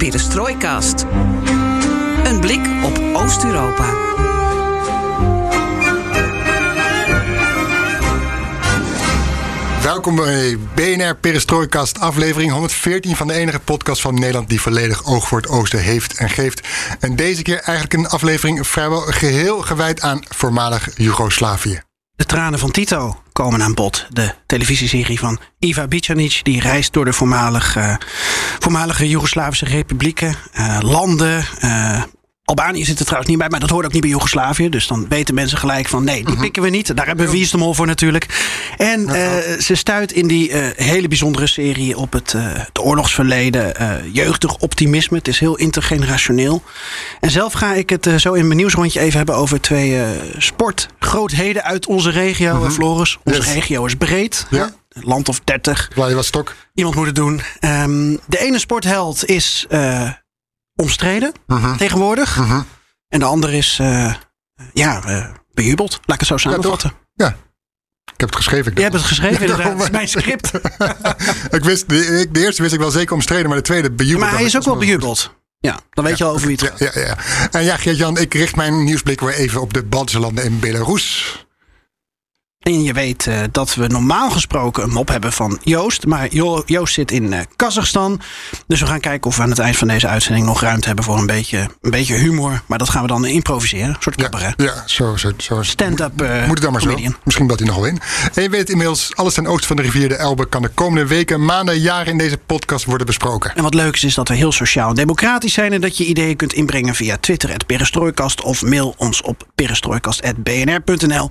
De Perestrooikast. Een blik op Oost-Europa. Welkom bij BNR Perestrooikast, aflevering 114 van de enige podcast van Nederland die volledig oog voor het oosten heeft en geeft. En deze keer eigenlijk een aflevering vrijwel geheel gewijd aan voormalig Joegoslavië. De tranen van Tito komen aan bod. De televisieserie van Iva Bicanic, die reist door de voormalige, voormalige Joegoslavische republieken, uh, landen, uh, Albanië zit er trouwens niet bij, maar dat hoort ook niet bij Joegoslavië. Dus dan weten mensen gelijk van nee, die pikken we niet. Daar hebben we Wiestemol voor natuurlijk. En uh, ze stuit in die uh, hele bijzondere serie op het, uh, het oorlogsverleden. jeugdig optimisme. Het is heel intergenerationeel. En zelf ga ik het zo in mijn nieuwsrondje even hebben over twee sportgrootheden uit onze regio, -hmm. Floris. Onze yes. regio is breed. Ja. Land of 30. Vladivostok. Iemand moet het doen. Um, de ene sportheld is omstreden Mhm. -huh. tegenwoordig. -huh. En de andere is, uh, ja, uh, bejubeld. Laat ik het zo samenvatten. Ja, ja. Ik heb het geschreven. Je hebt het geschreven, inderdaad. Het is mijn script. ik wist, de, de, eerste wist ik wel zeker omstreden, maar de tweede bejubeld. Maar hij is ook wel bejubeld. Ja, dan weet ja, je al over wie het gaat. Ja, ja, ja. En ja, Geert-Jan, ik richt mijn nieuwsblik weer even op de Baltische landen in Belarus. En je weet uh, dat we normaal gesproken een mop hebben van Joost. Maar jo Joost zit in uh, Kazachstan. Dus we gaan kijken of we aan het eind van deze uitzending nog ruimte hebben voor een beetje, een beetje humor. Maar dat gaan we dan improviseren. Een soort cabaret. Ja, ja, zo. zo, zo. Stand-up uh, Moet het dan maar comedian. zo. Misschien belt hij nog wel in. En je weet inmiddels, alles ten oosten van de rivier de Elbe kan de komende weken, maanden, jaren in deze podcast worden besproken. En wat leuk is, is dat we heel sociaal en democratisch zijn. En dat je ideeën kunt inbrengen via Twitter, het Perestrooikast. Of mail ons op perestrooikast.bnr.nl.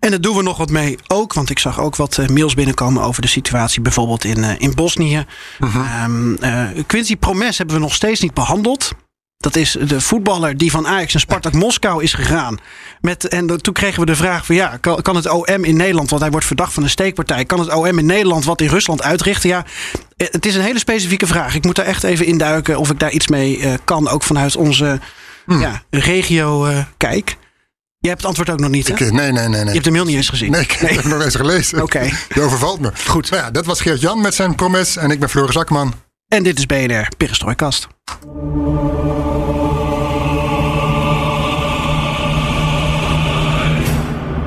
En daar doen we nog wat mee ook. Want ik zag ook wat uh, mails binnenkomen over de situatie bijvoorbeeld in, uh, in Bosnië. Uh -huh. um, Quincy Promes hebben we nog steeds niet behandeld. Dat is de voetballer die van Ajax naar Spartak Moskou is gegaan. Met, en toen kregen we de vraag van ja, kan, kan, het OM in Nederland, want hij wordt verdacht van een steekpartij, kan het OM in Nederland wat in Rusland uitrichten? Ja, het is een hele specifieke vraag. Ik moet daar echt even induiken of ik daar iets mee kan, ook vanuit onze hmm. ja, regio uh, kijk. Jij hebt het antwoord ook nog niet, hè? Ik, nee, nee, nee, nee. Je hebt de mail niet eens gezien? Nee, ik nee. heb hem nog eens gelezen. Oké. Okay. Je overvalt me. Goed. Nou ja, dat was Geert-Jan met zijn promes en ik ben Floris Akman. En dit is BNR Perestrooikast.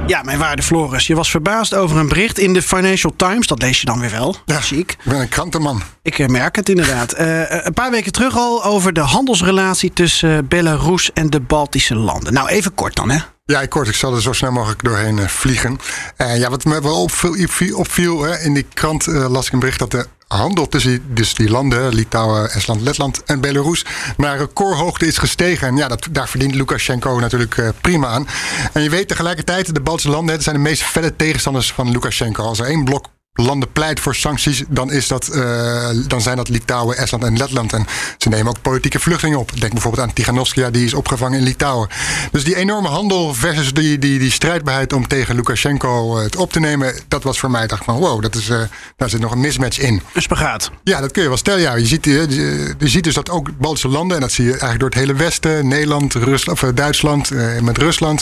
Ja, mijn waarde Floris, je was verbaasd over een bericht in de Financial Times. Dat lees je dan weer wel. Ja, ziek. Ik ben een krantenman. Ik merk het inderdaad. Uh, een paar weken terug al over de handelsrelatie tussen Belarus en de Baltische landen. Nou, even kort dan, hè? Ja, kort. Ik zal er zo snel mogelijk doorheen uh, vliegen. Uh, ja, wat me wel opviel, opviel hè, in die krant uh, las ik een bericht dat de handel tussen die, dus die landen, Litouwen, Estland, Letland en Belarus, naar recordhoogte is gestegen. En ja, dat, daar verdient Lukashenko natuurlijk prima aan. En je weet tegelijkertijd, de Baltische landen hè, zijn de meest felle tegenstanders van Lukashenko. Als er één blok landen pleit voor sancties, dan, is dat, uh, dan zijn dat Litouwen, Estland en Letland. En ze nemen ook politieke vluchtelingen op. Denk bijvoorbeeld aan Tiganovskia, die is opgevangen in Litouwen. Dus die enorme handel versus die, die, die strijdbaarheid om tegen Lukashenko het op te nemen, dat was voor mij, dacht van wow, dat is, uh, daar zit nog een mismatch in. Een spagaat. Ja, dat kun je wel stellen. Ja. Je, ziet, je, je ziet dus dat ook Baltische landen, en dat zie je eigenlijk door het hele Westen, Nederland, Rusland, of Duitsland, uh, met Rusland,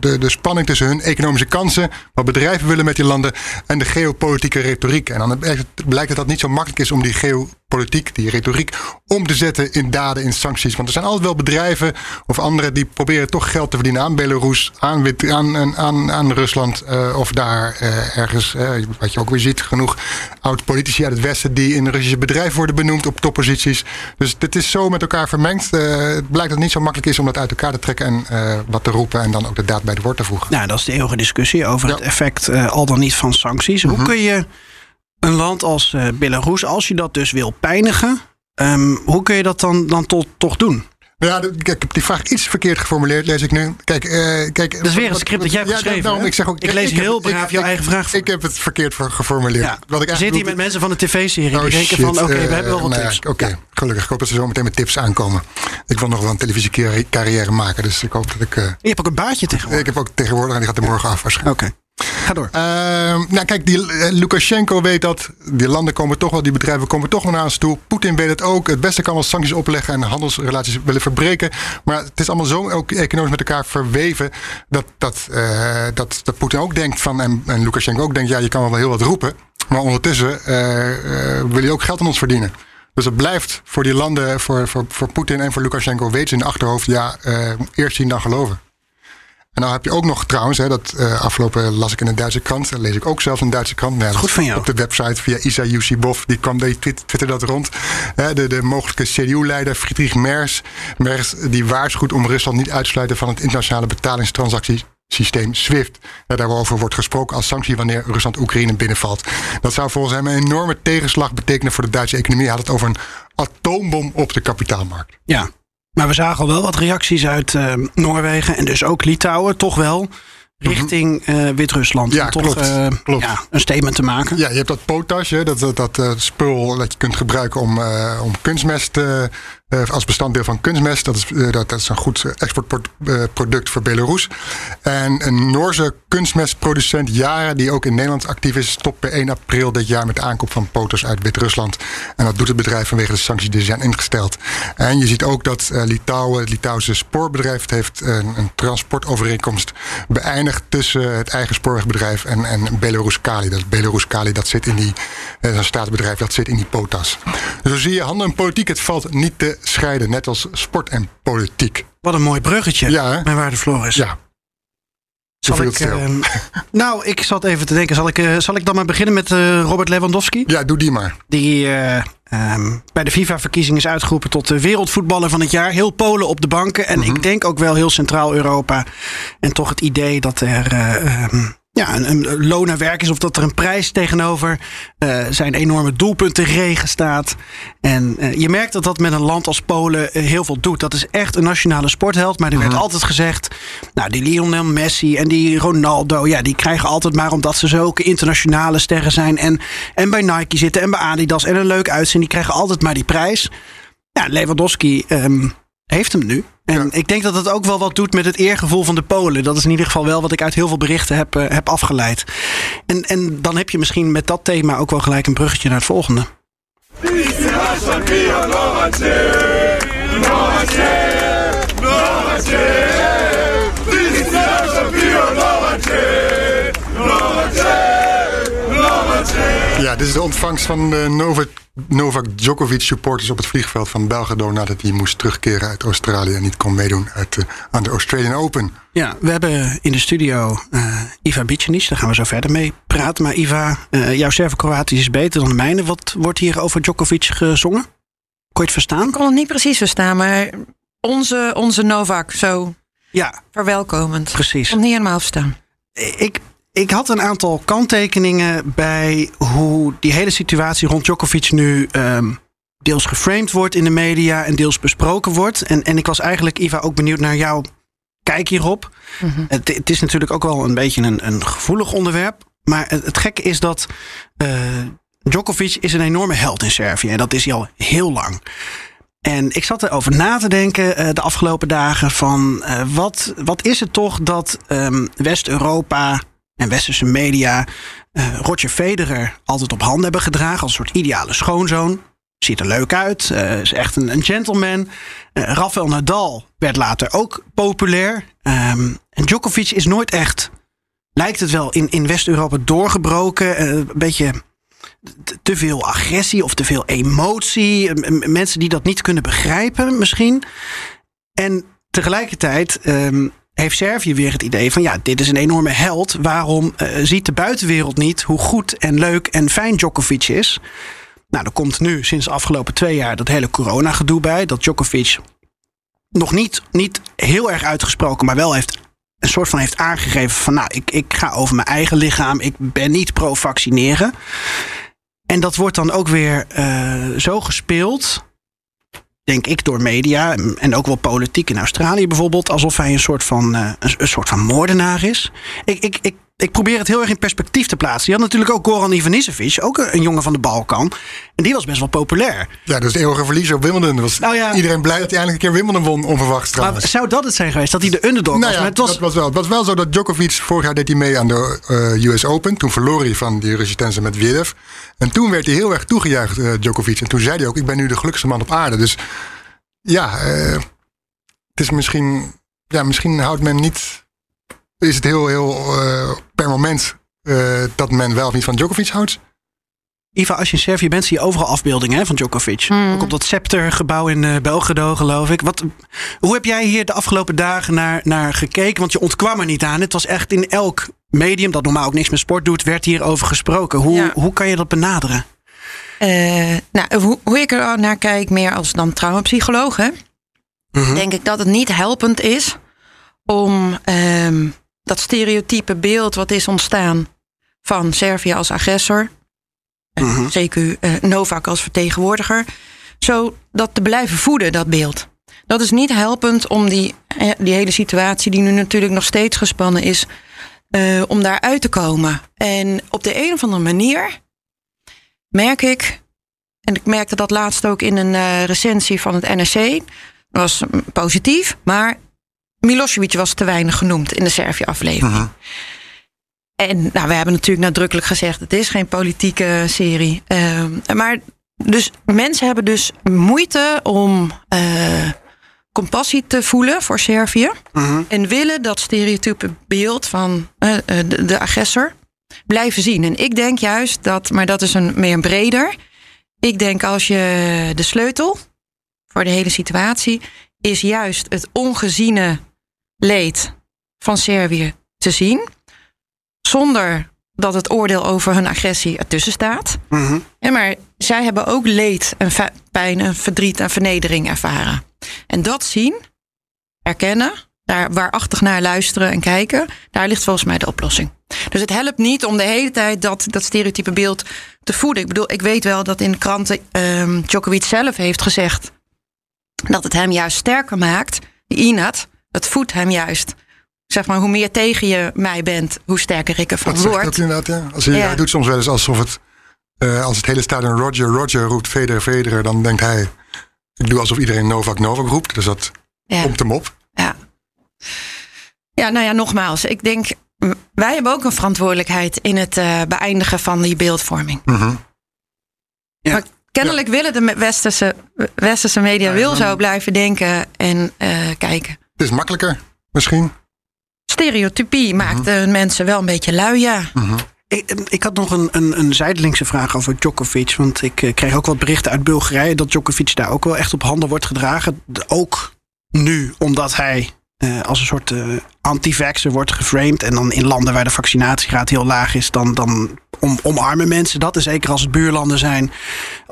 de, de spanning tussen hun economische kansen, wat bedrijven willen met die landen en de geopolitieke retoriek. En dan blijkt het dat niet zo makkelijk is om die geopolitiek, die retoriek, om te zetten in daden, in sancties. Want er zijn altijd wel bedrijven of anderen die proberen toch geld te verdienen aan Belarus, aan, aan, aan, aan Rusland uh, of daar uh, ergens, uh, wat je ook weer ziet, genoeg oud-politici uit het Westen die in Russische bedrijven worden benoemd op topposities. Dus dit is zo met elkaar vermengd. het blijkt dat het niet zo makkelijk is om dat uit elkaar te trekken en wat te roepen en dan ook de daad bij de woord te voegen. Nou, dat is de eeuwige discussie over ja. het effect al dan niet van sancties. Hoe mm -hmm. kun je een land als uh, Belarus, als je dat dus wil pijnigen, um, hoe kun je dat dan, dan tot, toch doen? Ja, ik heb die vraag iets verkeerd geformuleerd, lees ik nu. Kijk, uh, kijk dat is weer een script dat jij hebt geschreven. Daarom, ik, zeg ook, ik lees heel braaf jouw eigen vraag. Ik heb het verkeerd geformuleerd. Ja. Wat ik zit hier met mensen van de tv-serie oh, die denken van, oké, okay, uh, we hebben wel wat nou tips. Oké, okay. gelukkig. Ik hoop dat ze zo meteen met tips aankomen. Ik wil nog wel een televisiecarrière maken, dus ik hoop dat ik... Uh, je hebt ook een baardje tegenwoordig. Ik heb ook tegenwoordig en die gaat er morgen af waarschijnlijk. Oké. Ga door. Uh, nou, kijk, die, uh, Lukashenko weet dat. Die landen komen toch wel, die bedrijven komen toch wel naar ons toe. Poetin weet het ook. Het beste kan wel sancties opleggen en handelsrelaties willen verbreken. Maar het is allemaal zo ook economisch met elkaar verweven. Dat, dat, uh, dat, Poetin ook denkt van. En, en Lukashenko ook denkt: ja, je kan wel heel wat roepen. Maar ondertussen wil je ook geld aan ons verdienen. Dus het blijft voor die landen, voor, voor, voor Poetin en voor Lukashenko, weet ze in de achterhoofd: ja, eerst zien dan geloven. En dan heb je ook nog trouwens, hè, dat uh, afgelopen las ik in een Duitse krant, lees ik ook zelfs een Duitse krant. Nou, Goed van jou. Op de website via Isa Yusibov, die kwam, die twitter dat rond. Hè, de, de mogelijke CDU-leider Friedrich Merz, Merz, die waarschuwt om Rusland niet uit te sluiten van het internationale betalingstransactiesysteem SWIFT. Ja, daarover wordt gesproken als sanctie wanneer Rusland Oekraïne binnenvalt. Dat zou volgens hem een enorme tegenslag betekenen voor de Duitse economie. Hij had het over een atoombom op de kapitaalmarkt. Ja, maar we zagen al wel wat reacties uit uh, Noorwegen en dus ook Litouwen, toch wel. Richting uh, Wit-Rusland. Ja, om toch klopt, uh, klopt. Ja, een statement te maken. Ja, je hebt dat potash, hè, dat, dat, dat spul dat je kunt gebruiken om, om kunstmest als bestanddeel van kunstmest. Dat is, uh, dat, is een goed exportproduct voor Belarus. En een Noorse kunstmestproducent, Jara, die ook in Nederland actief is, stopt per 1 april dit jaar met de aankoop van poters uit Wit-Rusland. En dat doet het bedrijf vanwege de sancties die zijn ingesteld. En je ziet ook dat Litouwen, het Litouwse spoorbedrijf, heeft een, een transportovereenkomst beëindigd tussen het eigen spoorwegbedrijf en, en Belarus Kali. Dat Belarus Kali, dat zit in die, dat een staatsbedrijf, dat zit in die potas. Dus zo zie je handel en politiek, het valt niet te scheiden, net als sport en politiek. Wat een mooi bruggetje, ja, mijn waarde Floris. Ja. Zal ik, uh, nou, ik zat even te denken. Zal ik, uh, zal ik dan maar beginnen met uh, Robert Lewandowski? Ja, doe die maar. Die um, bij de FIFA-verkiezing is uitgeroepen tot de wereldvoetballer van het jaar. Heel Polen op de banken. En Mhm. mm -hmm. ik denk ook wel heel Centraal-Europa. En toch het idee dat er um, ja, een, een loon naar werk is of dat er een prijs tegenover uh, zijn enorme doelpuntenregen staat. En uh, je merkt dat dat met een land als Polen uh, heel veel doet. Dat is echt een nationale sportheld. Maar er werd Mhm. altijd gezegd, nou die Lionel Messi en die Ronaldo, ja, die krijgen altijd maar omdat ze zulke internationale sterren zijn en, en bij Nike zitten en bij Adidas en een leuk uitzien, die krijgen altijd maar die prijs. Ja, Lewandowski um, heeft hem nu. En ja. ik denk dat het ook wel wat doet met het eergevoel van de Polen. Dat is in ieder geval wel wat ik uit heel veel berichten heb, uh, heb afgeleid. En, en dan heb je misschien met dat thema ook wel gelijk een bruggetje naar het volgende. Ja, dit is de ontvangst van de Novak, Novak Djokovic supporters op het vliegveld van Belgrado nadat hij moest terugkeren uit Australië en niet kon meedoen uit de, aan de Australian Open. Ja, we hebben in de studio uh, Iva Bicenic, daar gaan we zo verder mee praten. Maar Iva, uh, jouw Servo-Kroatisch is beter dan de mijne. Wat wordt hier over Djokovic gezongen? Kon je het verstaan? Ik kon het niet precies verstaan, maar onze, onze Novak, zo ja. verwelkomend. Precies. Ik kon niet helemaal verstaan. Ik, ik had een aantal kanttekeningen bij hoe die hele situatie rond Djokovic nu um, deels geframed wordt in de media en deels besproken wordt. En, en ik was eigenlijk, Iva, ook benieuwd naar jouw kijk hierop. Mm -hmm. het, het, is natuurlijk ook wel een beetje een, een gevoelig onderwerp. Maar het, het, gekke is dat uh, Djokovic is een enorme held in Servië. En dat is hij al heel lang. En ik zat erover na te denken uh, de afgelopen dagen van uh, wat, wat is het toch dat um, West-Europa en westerse media uh, Roger Federer altijd op handen hebben gedragen als een soort ideale schoonzoon. Ziet er leuk uit, uh, is echt een, een gentleman. Uh, Rafael Nadal werd later ook populair. En Djokovic is nooit echt, lijkt het wel, in, in West-Europa doorgebroken. een beetje te veel agressie of te veel emotie. Mensen die dat niet kunnen begrijpen misschien. En tegelijkertijd um, heeft Servië weer het idee van ja, dit is een enorme held. Waarom uh, ziet de buitenwereld niet hoe goed en leuk en fijn Djokovic is? Nou, er komt nu sinds de afgelopen twee jaar dat hele corona-gedoe bij. Dat Djokovic nog niet, niet heel erg uitgesproken, maar wel heeft een soort van heeft aangegeven van nou, ik, ik ga over mijn eigen lichaam. Ik ben niet pro-vaccineren. En dat wordt dan ook weer uh, zo gespeeld denk ik, door media en ook wel politiek in Australië bijvoorbeeld, alsof hij een soort van, uh, een, een, soort van moordenaar is. Ik, ik, ik, ik probeer het heel erg in perspectief te plaatsen. Je had natuurlijk ook Goran Ivanisevic, ook een jongen van de Balkan. En die was best wel populair. Ja, dus de eeuwige verliezer op Wimbledon. Was nou ja, iedereen blij dat hij eindelijk een keer Wimbledon won, onverwachts trouwens. Maar zou dat het zijn geweest, dat hij de underdog nou was? Ja, het was... Dat was wel. Het was wel zo dat Djokovic, vorig jaar deed hij mee aan de uh, US Open. Toen verloor hij van die resistance met Wiedev. En toen werd hij heel erg toegejuicht, uh, Djokovic. En toen zei hij ook, ik ben nu de gelukkigste man op aarde. Dus ja, uh, het is misschien... Ja, misschien houdt men niet... Is het heel, heel per moment dat men wel of niet van Djokovic houdt. Iva, als je in Servië bent, zie je overal afbeeldingen hè, van Djokovic. Mm. Ook op dat Scepter-gebouw in uh, Belgrado, geloof ik. Wat, hoe heb jij hier de afgelopen dagen naar, naar gekeken? Want je ontkwam er niet aan. Het was echt in elk medium, dat normaal ook niks met sport doet, werd hierover gesproken. Hoe, Ja. hoe kan je dat benaderen? Eh, nou, hoe, hoe ik er naar kijk, meer als dan traumapsycholoog, hè, Mhm. denk ik dat het niet helpend is om ehm, dat stereotype beeld wat is ontstaan van Servië als agressor, Mhm. CQ eh, Novak als vertegenwoordiger, zo dat te blijven voeden, dat beeld. Dat is niet helpend om die, eh, die hele situatie, die nu natuurlijk nog steeds gespannen is, eh, om daar uit te komen. En op de een of andere manier merk ik, en ik merkte dat laatst ook in een recensie van het NRC, was positief, maar Milosevic was te weinig genoemd in de Servië-aflevering. En nou, we hebben natuurlijk nadrukkelijk gezegd: het is geen politieke serie. Ehm, maar dus mensen hebben dus moeite om eh, compassie te voelen voor Servië. Mhm. En willen dat stereotype beeld van eh, eh, de, de agressor blijven zien. En ik denk juist dat, maar dat is een meer breder. Ik denk als je de sleutel voor de hele situatie is juist het ongeziene leed van Servië te zien. Zonder dat het oordeel over hun agressie ertussen staat. Mhm. Ja, maar zij hebben ook leed en pijn en verdriet en vernedering ervaren. En dat zien, erkennen, daar waarachtig naar luisteren en kijken, daar ligt volgens mij de oplossing. Dus het helpt niet om de hele tijd dat, dat stereotype beeld te voeden. Ik bedoel, ik weet wel dat in de kranten ehm Djokovic zelf heeft gezegd dat het hem juist sterker maakt. Die Inat, het voedt hem juist. Zeg maar, hoe meer tegen je mij bent, hoe sterker ik ervan Dat zegt word. dat inderdaad, ja. Als hij, Ja. hij doet soms wel eens alsof het... eh, als het hele stadion Roger, Roger roept, Federer, Federer... dan denkt hij... Ik doe alsof iedereen Novak, Novak roept. Dus dat Ja. komt hem op. Ja. ja, nou ja, nogmaals. Ik denk, wij hebben ook een verantwoordelijkheid in het eh, beëindigen van die beeldvorming. Mhm. Ja. Maar kennelijk willen de westerse, westerse media wil zo blijven denken en eh, kijken. Het is makkelijker, misschien. Stereotypie maakt de mensen wel een beetje lui, ja. Ik, ik had nog een, een, een zijdelingse vraag over Djokovic. Want ik eh, kreeg ook wat berichten uit Bulgarije dat Djokovic daar ook wel echt op handen wordt gedragen. Ook nu, omdat hij eh, als een soort eh anti-vaxxer wordt geframed. En dan in landen waar de vaccinatiegraad heel laag is, dan, dan om, omarmen mensen dat. En zeker als het buurlanden zijn,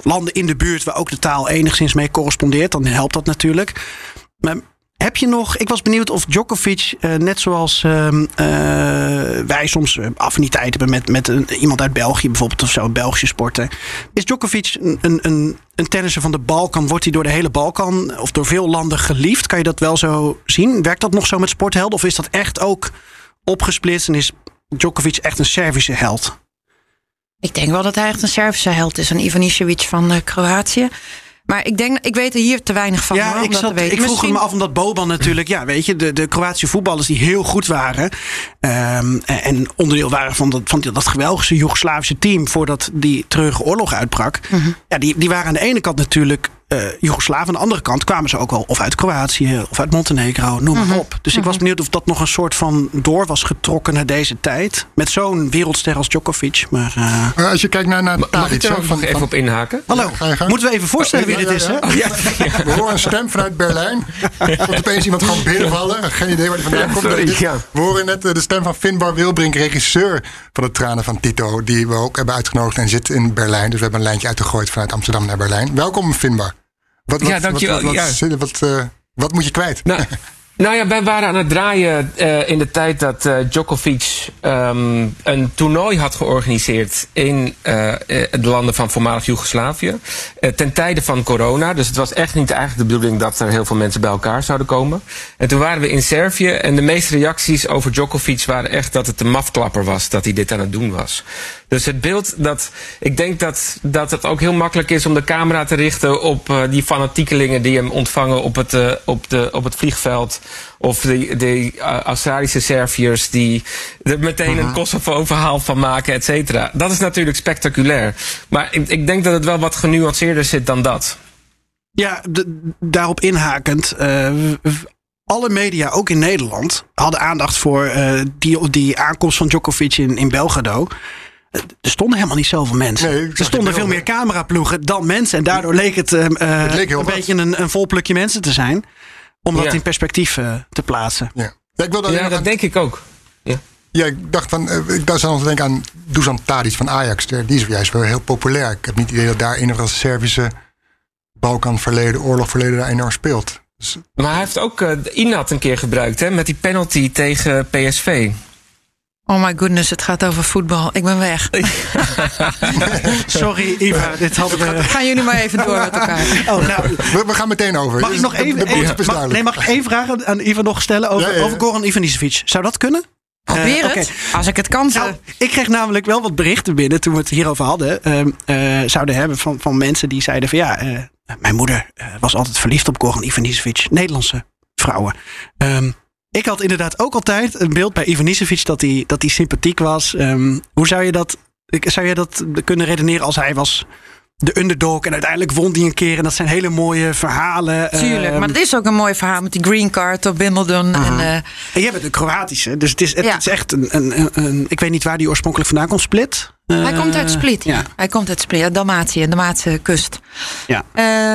landen in de buurt waar ook de taal enigszins mee correspondeert, dan helpt dat natuurlijk. Maar heb je nog, ik was benieuwd of Djokovic, eh, net zoals ehm, eh, wij soms eh, affiniteit hebben met, met iemand uit België bijvoorbeeld of zo, een Belgische sporter. Is Djokovic een, een, een, tennisser van de Balkan? Wordt hij door de hele Balkan of door veel landen geliefd? Kan je dat wel zo zien? Werkt dat nog zo met sporthelden? Of is dat echt ook opgesplitst en is Djokovic echt een Servische held? Ik denk wel dat hij echt een Servische held is. Een Ivanisevic van Kroatië. Maar ik denk, ik weet er hier te weinig van. hoor, om ik, dat zat, te weten. ik vroeg Misschien- me af omdat Boban natuurlijk, ja, weet je, de, de Kroatische voetballers die heel goed waren. ehm, en onderdeel waren van dat, van dat geweldige Joegoslavische team voordat die treurige oorlog uitbrak. Mhm. Ja, die, die waren aan de ene kant natuurlijk eh Joegoslaven. Aan de andere kant kwamen ze ook wel of uit Kroatië of uit Montenegro, noem Mhm. maar op. Dus ik was benieuwd of dat nog een soort van door was getrokken naar deze tijd. Met zo'n wereldster als Djokovic. Maar eh, Maar als je kijkt naar, naar Mag ik er nog van, even van- op inhaken? hallo, moeten we even voorstellen wie Ja, dit is, ja, hè? ja. We horen een stem vanuit Berlijn. Er komt opeens iemand gewoon binnenvallen. Geen idee waar die vandaan komt. sorry, Dit- ja. We horen net eh, de stem van Finbar Wilbrink, regisseur van de Tranen van Tito. Die we ook hebben uitgenodigd en zit in Berlijn. Dus we hebben een lijntje uitgegooid vanuit Amsterdam naar Berlijn. Welkom Finbar. Wat, wat, Ja, dankjewel, Wat, wat, ja. wat, wat, eh, wat moet je kwijt? Nou, Nou ja, wij waren aan het draaien uh, in de tijd dat uh, Djokovic um, een toernooi had georganiseerd in uh, de landen van voormalig Joegoslavië. ten tijde van corona. Dus het was echt niet eigenlijk de bedoeling dat er heel veel mensen bij elkaar zouden komen. En toen waren we in Servië en de meeste reacties over Djokovic waren echt dat het een mafklapper was dat hij dit aan het doen was. Dus het beeld dat. Ik denk dat, dat het ook heel makkelijk is om de camera te richten op uh, die fanatiekelingen die hem ontvangen op het, uh, op de, op het vliegveld. Of de, de uh, Australische Serviërs die er meteen een Kosovo-verhaal van maken, et cetera. Dat is natuurlijk spectaculair. Maar ik, ik denk dat het wel wat genuanceerder zit dan dat. Ja, daarop inhakend. alle media, ook in Nederland, hadden aandacht voor die, die aankomst van Djokovic in, in Belgrado. Er stonden helemaal niet zoveel mensen. Nee, er stonden veel meer cameraploegen dan mensen. En daardoor leek het, uh, het leek een wat. beetje een, een vol plukje mensen te zijn. Om dat ja. in perspectief uh, te plaatsen. Ja, ja, ik wil dat, ja dat denk ik ook. Ja. Ja, ik dacht van, uh, ik dacht aan denken aan Dusan Tadic van Ajax. Die is juist wel heel populair. Ik heb niet het idee dat daar of andere Servische Balkanverleden, oorlogverleden daar enorm speelt. Dus... Maar hij heeft ook uh, Inat een keer gebruikt, hè, met die penalty tegen PSV. Oh my goodness, het gaat over voetbal. Ik ben weg. Sorry, Iva. Dit hadden we... Gaan jullie maar even door met elkaar. Oh, nou, we, we, gaan meteen over. Mag ik nog even, de, even mag, nee, mag ik één vraag aan Iva nog stellen over, ja, ja, ja. over Goran Ivanisevic? Zou dat kunnen? Probeer uh, het, okay. als ik het kan. Nou, ik kreeg namelijk wel wat berichten binnen toen we het hierover hadden. Uh, uh, zouden hebben van, van mensen die zeiden van ja, mijn moeder was altijd verliefd op Goran Ivanisevic. Nederlandse vrouwen. Um, ik had inderdaad ook altijd een beeld bij Ivanisevic dat hij, dat hij sympathiek was. Um, hoe zou je, dat, zou je dat kunnen redeneren als hij was de underdog en uiteindelijk won hij een keer en dat zijn hele mooie verhalen. Tuurlijk, um, maar het is ook een mooi verhaal met die green card op Wimbledon. Uh-huh. En, uh, en jij bent een Kroatische, dus het is, het ja. is echt een, een, een, Ik weet niet waar die oorspronkelijk vandaan komt, Split. Uh, hij komt uit Split, ja. Hij komt uit Split, Dalmatië, de Dalmatische kust. Ja.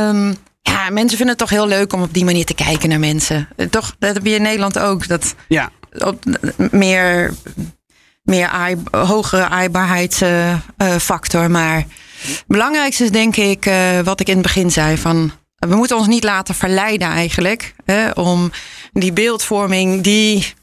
Um, ja, mensen vinden het toch heel leuk om op die manier te kijken naar mensen. Toch, dat heb je in Nederland ook. Dat ja. op, meer, meer aai, hogere aaibaarheidsfactor. Uh, maar het belangrijkste is denk ik uh, wat ik in het begin zei. Van, we moeten ons niet laten verleiden eigenlijk. Hè, om die beeldvorming die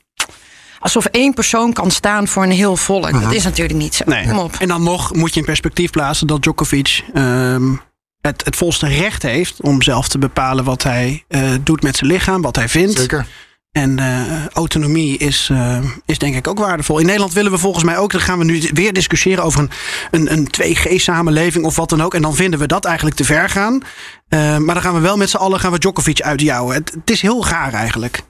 alsof één persoon kan staan voor een heel volk. Dat is natuurlijk niet zo. Nee. Kom op. En dan nog moet je in perspectief plaatsen dat Djokovic um, het, het volste recht heeft om zelf te bepalen wat hij uh, doet met zijn lichaam, wat hij vindt. Zeker. En uh, autonomie is, uh, is denk ik ook waardevol. In Nederland willen we volgens mij ook, dan gaan we nu weer discussiëren over een, een, een 2G-samenleving of wat dan ook. En dan vinden we dat eigenlijk te ver gaan. Maar dan gaan we wel met z'n allen gaan we Djokovic uitjouwen. Het, het is heel gaar eigenlijk.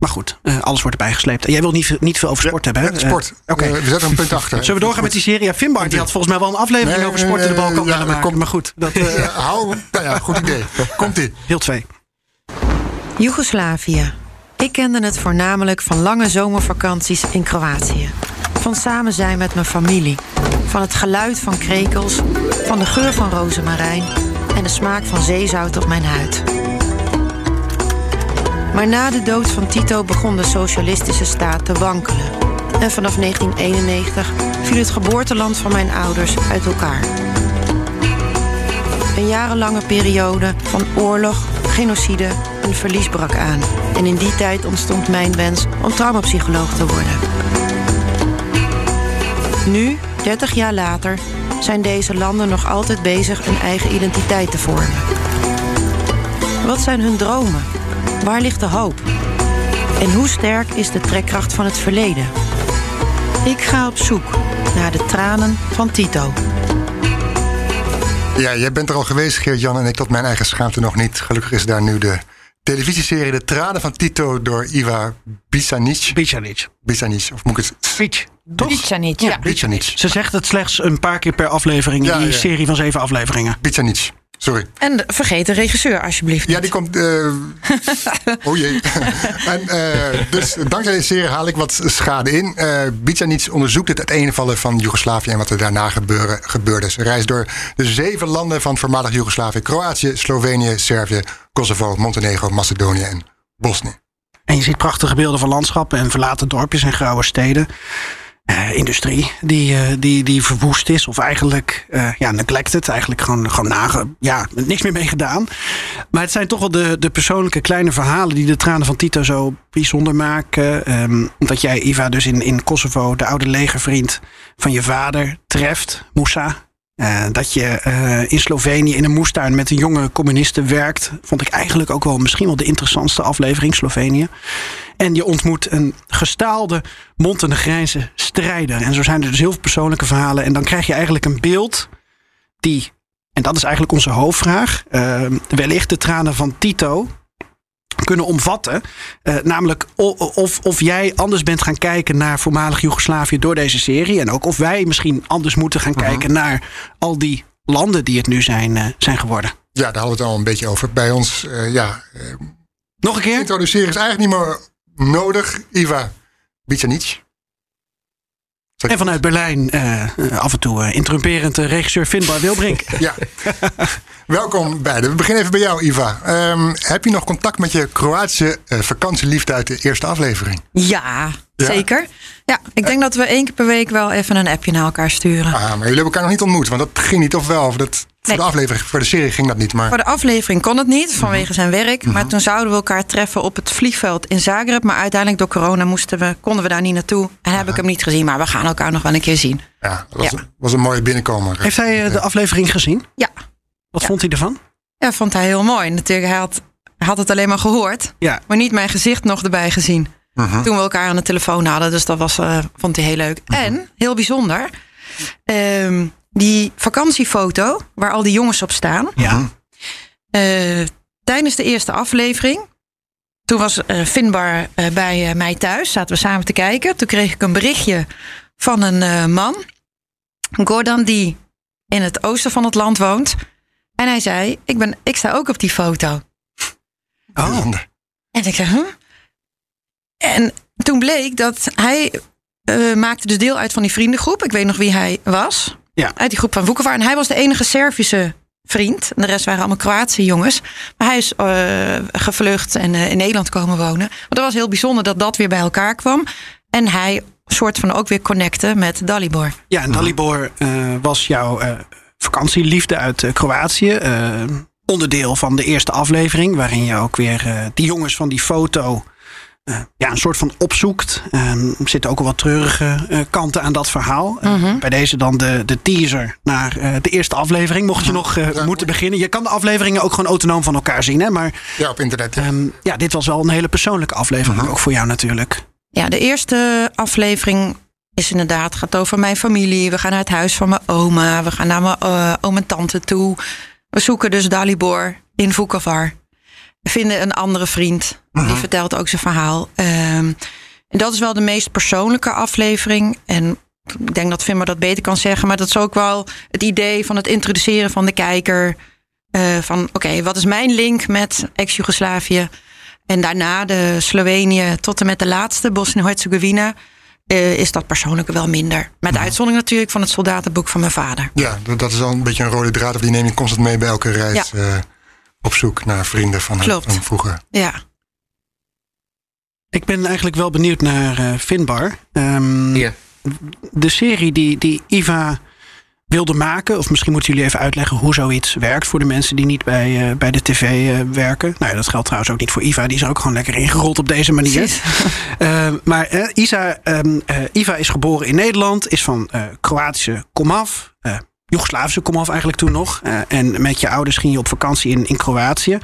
Maar goed, uh, alles wordt erbij gesleept. En jij wil niet, niet veel over sport ja, hebben, hè? sport. Uh, Oké. Okay. we zetten een punt achter. Zullen we doorgaan met die serie? Ja, Finbar, die had volgens mij wel een aflevering nee, over sport in de balkan ja, maken. Komt, maar goed. Dat, uh, ja, hou, nou ja, goed idee. Komt-ie. Heel twee. Joegoslavië. Ik kende het voornamelijk van lange zomervakanties in Kroatië. Van samen zijn met mijn familie. Van het geluid van krekels. Van de geur van rozemarijn. En de smaak van zeezout op mijn huid. Maar na de dood van Tito begon de socialistische staat te wankelen. En vanaf 1991 viel het geboorteland van mijn ouders uit elkaar. Een jarenlange periode van oorlog, genocide en verlies brak aan. En in die tijd ontstond mijn wens om traumapsycholoog te worden. Nu, 30 jaar later, zijn deze landen nog altijd bezig een eigen identiteit te vormen. Wat zijn hun dromen? Waar ligt de hoop? En hoe sterk is de trekkracht van het verleden? Ik ga op zoek naar de tranen van Tito. Ja, jij bent er al geweest, Geert-Jan, en ik tot mijn eigen schaamte nog niet. Gelukkig is daar nu de televisieserie De Tranen van Tito door Iva Bisanic. Bisanic. Bisanic, of moet ik het... Bic. Bisanic, ja. Bisanic. Ze zegt het slechts een paar keer per aflevering in ja, die ja. serie van zeven afleveringen. Bisanic. Sorry. En vergeet de regisseur alsjeblieft. Ja, die komt. Uh... oh jee. en, uh, dus dankzij deze serie haal ik wat schade in. Uh, Bicanic onderzoekt het uiteenvallen van Joegoslavië en wat er daarna gebeuren, gebeurde. Ze reist door de zeven landen van voormalig Joegoslavië: Kroatië, Slovenië, Servië, Kosovo, Montenegro, Macedonië en Bosnië. En je ziet prachtige beelden van landschappen en verlaten dorpjes en grauwe steden. Eh, industrie die, eh, die, die verwoest is. Of eigenlijk eh, ja, neglected. Eigenlijk gewoon, gewoon ja, niks meer mee gedaan. Maar het zijn toch wel de, de persoonlijke kleine verhalen die de tranen van Tito zo bijzonder maken. Ehm, dat jij, Iva, dus in, in Kosovo, de oude legervriend van je vader, treft, Moussa. Uh, dat je uh, in Slovenië in een moestuin met een jonge communiste werkt, vond ik eigenlijk ook wel misschien wel de interessantste aflevering, Slovenië. En je ontmoet een gestaalde Montenegrijnse strijder. En zo zijn er dus heel veel persoonlijke verhalen. En dan krijg je eigenlijk een beeld die, en dat is eigenlijk onze hoofdvraag, uh, wellicht de tranen van Tito kunnen omvatten. Uh, namelijk of, of jij anders bent gaan kijken naar voormalig Joegoslavië door deze serie. En ook of wij misschien anders moeten gaan uh -huh. kijken naar al die landen die het nu zijn, uh, zijn geworden. Ja, daar hadden we het al een beetje over. Bij ons, ja. Nog een keer? Introduceren is eigenlijk niet meer nodig. Iva Bicanic. En vanuit Berlijn uh, af en toe uh, interrumperend uh, regisseur Finbar Wilbrink. ja. Welkom beiden. We beginnen even bij jou, Iva. Um, heb je nog contact met je Kroatische vakantieliefde uit de eerste aflevering? Ja, ja? zeker. Ja, ik denk dat we één keer per week wel even een appje naar elkaar sturen. Ah, maar jullie hebben elkaar nog niet ontmoet, want dat ging niet of wel? Of dat, voor nee. de aflevering, voor de serie ging dat niet. Maar... Voor de aflevering kon het niet, vanwege mm -hmm. zijn werk. Maar mm -hmm. toen zouden we elkaar treffen op het vliegveld in Zagreb. Maar uiteindelijk door corona moesten we, konden we daar niet naartoe. En heb ik hem niet gezien, maar we gaan elkaar nog wel een keer zien. Ja, dat was, ja. was een mooie binnenkomer. Heeft hij uh, de aflevering gezien? Ja. Wat ja. vond hij ervan? Ja, vond hij heel mooi. Natuurlijk, hij had, hij had het alleen maar gehoord. Ja. Maar niet mijn gezicht nog erbij gezien. Uh -huh. Toen we elkaar aan de telefoon hadden. Dus dat was, uh, vond hij heel leuk. -huh. En, heel bijzonder, um, die vakantiefoto waar al die jongens op staan. Ja. Uh, tijdens de eerste aflevering. Toen was Finbar bij mij thuis. Zaten we samen te kijken. Toen kreeg ik een berichtje van een man. Gordon, die in het oosten van het land woont. En hij zei, ik, ben, ik sta ook op die foto. Oh. En ik zei, huh? En toen bleek dat hij uh, maakte dus deel uit van die vriendengroep. Ik weet nog wie hij was. Ja. Uit die groep van Woekevaar. En hij was de enige Servische vriend. En de rest waren allemaal Kroatische jongens. Maar hij is uh, gevlucht en uh, in Nederland komen wonen. Maar dat was heel bijzonder dat dat weer bij elkaar kwam. En hij soort van ook weer connecten met Dalibor. Ja, en Dalibor was jouw vakantieliefde uit Kroatië onderdeel van de eerste aflevering, waarin je ook weer uh, die jongens van die foto ja, een soort van opzoekt. Um, er zitten ook al wat treurige uh, kanten aan dat verhaal. Mhm. Uh, bij deze dan de, de teaser naar de eerste aflevering. Mocht je nog Ja. moeten beginnen. Je kan de afleveringen ook gewoon autonoom van elkaar zien. Hè? Maar Ja, op internet. Ja. um, ja, dit was wel een hele persoonlijke aflevering. Mhm. Ook voor jou natuurlijk. Ja, de eerste aflevering is inderdaad gaat over mijn familie. We gaan naar het huis van mijn oma. We gaan naar mijn uh, oom en tante toe. We zoeken dus Dalibor in Vukovar. Vinden een andere vriend. Die Mhm. vertelt ook zijn verhaal. Um, en dat is wel de meest persoonlijke aflevering. En ik denk dat Vimmer dat beter kan zeggen. Maar dat is ook wel het idee van het introduceren van de kijker. Uh, van oké, okay, wat is mijn link met ex-Jugoslavië? En daarna de Slovenië tot en met de laatste, Bosnië-Herzegovina. Uh, is dat persoonlijk wel minder. Met Mhm. uitzondering natuurlijk van het soldatenboek van mijn vader. Ja, dat- is al een beetje een rode draad. Of die neem je constant mee bij elke reis. eh, op zoek naar vrienden van, Klopt. van vroeger. Ja. Ik ben eigenlijk wel benieuwd naar uh, Finbar. Um, Ja. De serie die, die Iva wilde maken, of misschien moeten jullie even uitleggen hoe zoiets werkt voor de mensen die niet bij, uh, bij de tv uh, werken. Nou ja, dat geldt trouwens ook niet voor Iva, die is er ook gewoon lekker ingerold op deze manier. uh, maar Isa, um, Iva is geboren in Nederland, is van Kroatische komaf. Joegoslavische komaf eigenlijk toen nog. Uh, en met je ouders ging je op vakantie in, in Kroatië.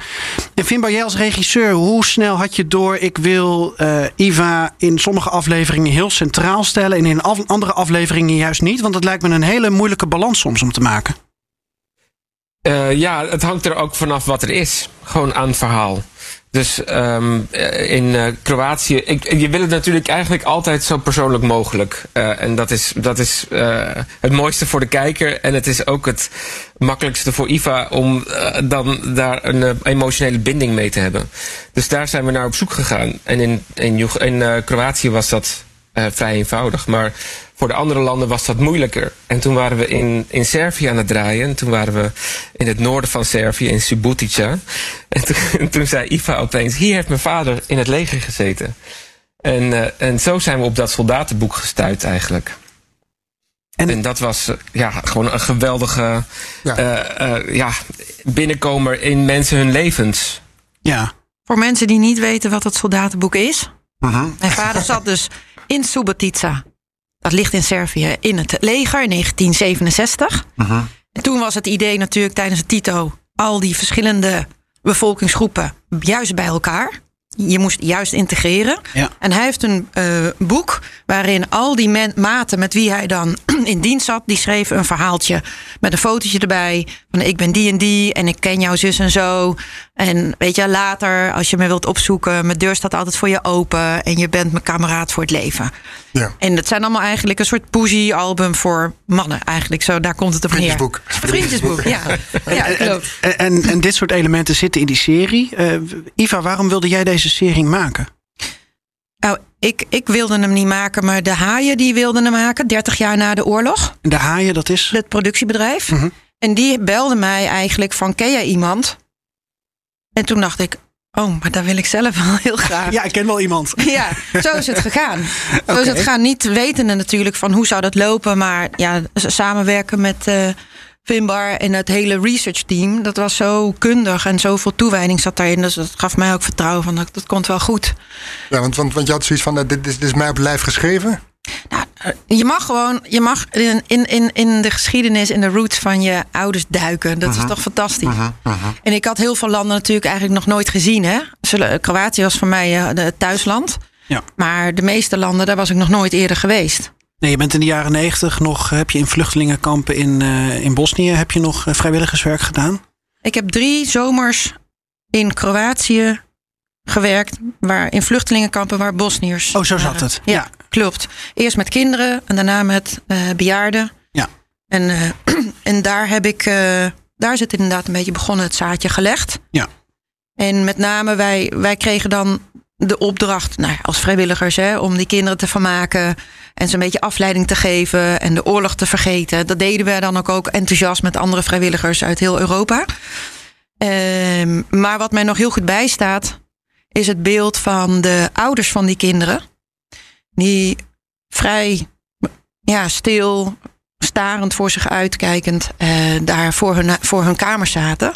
En Finbar, jij als regisseur, hoe snel had je door... ik wil uh, Iva in sommige afleveringen heel centraal stellen... en in andere afleveringen juist niet? Want het lijkt me een hele moeilijke balans soms om te maken. Uh, ja, het hangt er ook vanaf wat er is. Gewoon aan het verhaal. Dus um, in uh, Kroatië, ik, je wil het natuurlijk eigenlijk altijd zo persoonlijk mogelijk. Uh, en dat is, dat is het mooiste voor de kijker. En het is ook het makkelijkste voor Iva om dan daar een emotionele binding mee te hebben. Dus daar zijn we naar op zoek gegaan. En in, in, in Kroatië was dat vrij eenvoudig. Maar voor de andere landen was dat moeilijker. En toen waren we in, in Servië aan het draaien. En toen waren we in het noorden van Servië, in Subotica. En toen, en toen zei Iva opeens: Hier heeft mijn vader in het leger gezeten. En, eh, en zo zijn we op dat soldatenboek gestuurd eigenlijk. En- En, dat was eh, ja, gewoon een geweldige Ja. eh, eh, ja, binnenkomer in mensen hun levens. Ja. Voor mensen die niet weten wat het soldatenboek is. Mhm. Mijn vader zat dus in Subotica. Dat ligt in Servië in het leger in 1967. Mhm. En toen was het idee natuurlijk tijdens het Tito... al die verschillende bevolkingsgroepen juist bij elkaar. Je moest juist integreren. Ja. En hij heeft een eh, boek waarin al die men- maten met wie hij dan in dienst zat... die schreven een verhaaltje met een fotootje erbij. Van ik ben die en die en ik ken jouw zus en zo. En weet je, later als je me wilt opzoeken... mijn deur staat altijd voor je open... en je bent mijn kameraad voor het leven. Ja. En dat zijn allemaal eigenlijk een soort poesie-album voor mannen. Eigenlijk zo, daar komt het op neer. Vriendjesboek. Een Vriendjesboek, ja. Ja, klopt. En, en, en dit soort elementen zitten in die serie. Eh, Iva, waarom wilde jij deze serie maken? Nou, ik, ik wilde hem niet maken, maar de haaien die wilden hem maken. 30 jaar na de oorlog. De haaien, dat is. Het productiebedrijf. Mhm. En die belde mij eigenlijk van, ken jij iemand? En toen dacht ik, oh, maar dat wil ik zelf wel heel graag. Ja, ik ken wel iemand. Ja, zo is het gegaan. Zo is het gegaan. Niet wetende natuurlijk van hoe zou dat lopen. Maar ja, samenwerken met eh Finbar en het hele research team. Dat was zo kundig en zoveel toewijding zat daarin. Dus dat gaf mij ook vertrouwen van dat, dat komt wel goed. Ja, want, want, want je had zoiets van, nou, dit, is, dit is mij op het lijf geschreven. Nou, eh, je mag gewoon, je mag in, in, in, de geschiedenis, in de roots van je ouders duiken. Dat is toch fantastisch. En ik had heel veel landen natuurlijk eigenlijk nog nooit gezien. Hè? Zullen- Kroatië was voor mij eh, het thuisland. Ja. Maar de meeste landen, daar was ik nog nooit eerder geweest. Nee, je bent in de jaren negentig nog, heb je in vluchtelingenkampen in, eh, in Bosnië, heb je nog eh, vrijwilligerswerk gedaan? Ik heb drie zomers in Kroatië gewerkt, waar, in vluchtelingenkampen waar Bosniërs. Oh, zo zat waren. het. Ja. Klopt. Eerst met kinderen en daarna met eh, bejaarden. Ja. En, eh, en daar heb ik, eh, daar is het inderdaad een beetje begonnen, het zaadje gelegd. Ja. En met name, wij, wij kregen dan de opdracht, nou, ja, als vrijwilligers, hè, om die kinderen te vermaken. En ze een beetje afleiding te geven en de oorlog te vergeten. Dat deden we dan ook, ook enthousiast met andere vrijwilligers uit heel Europa. Ehm, maar wat mij nog heel goed bijstaat, is het beeld van de ouders van die kinderen. Die vrij ja, stil, starend voor zich uitkijkend eh, daar voor hun, voor hun kamer zaten.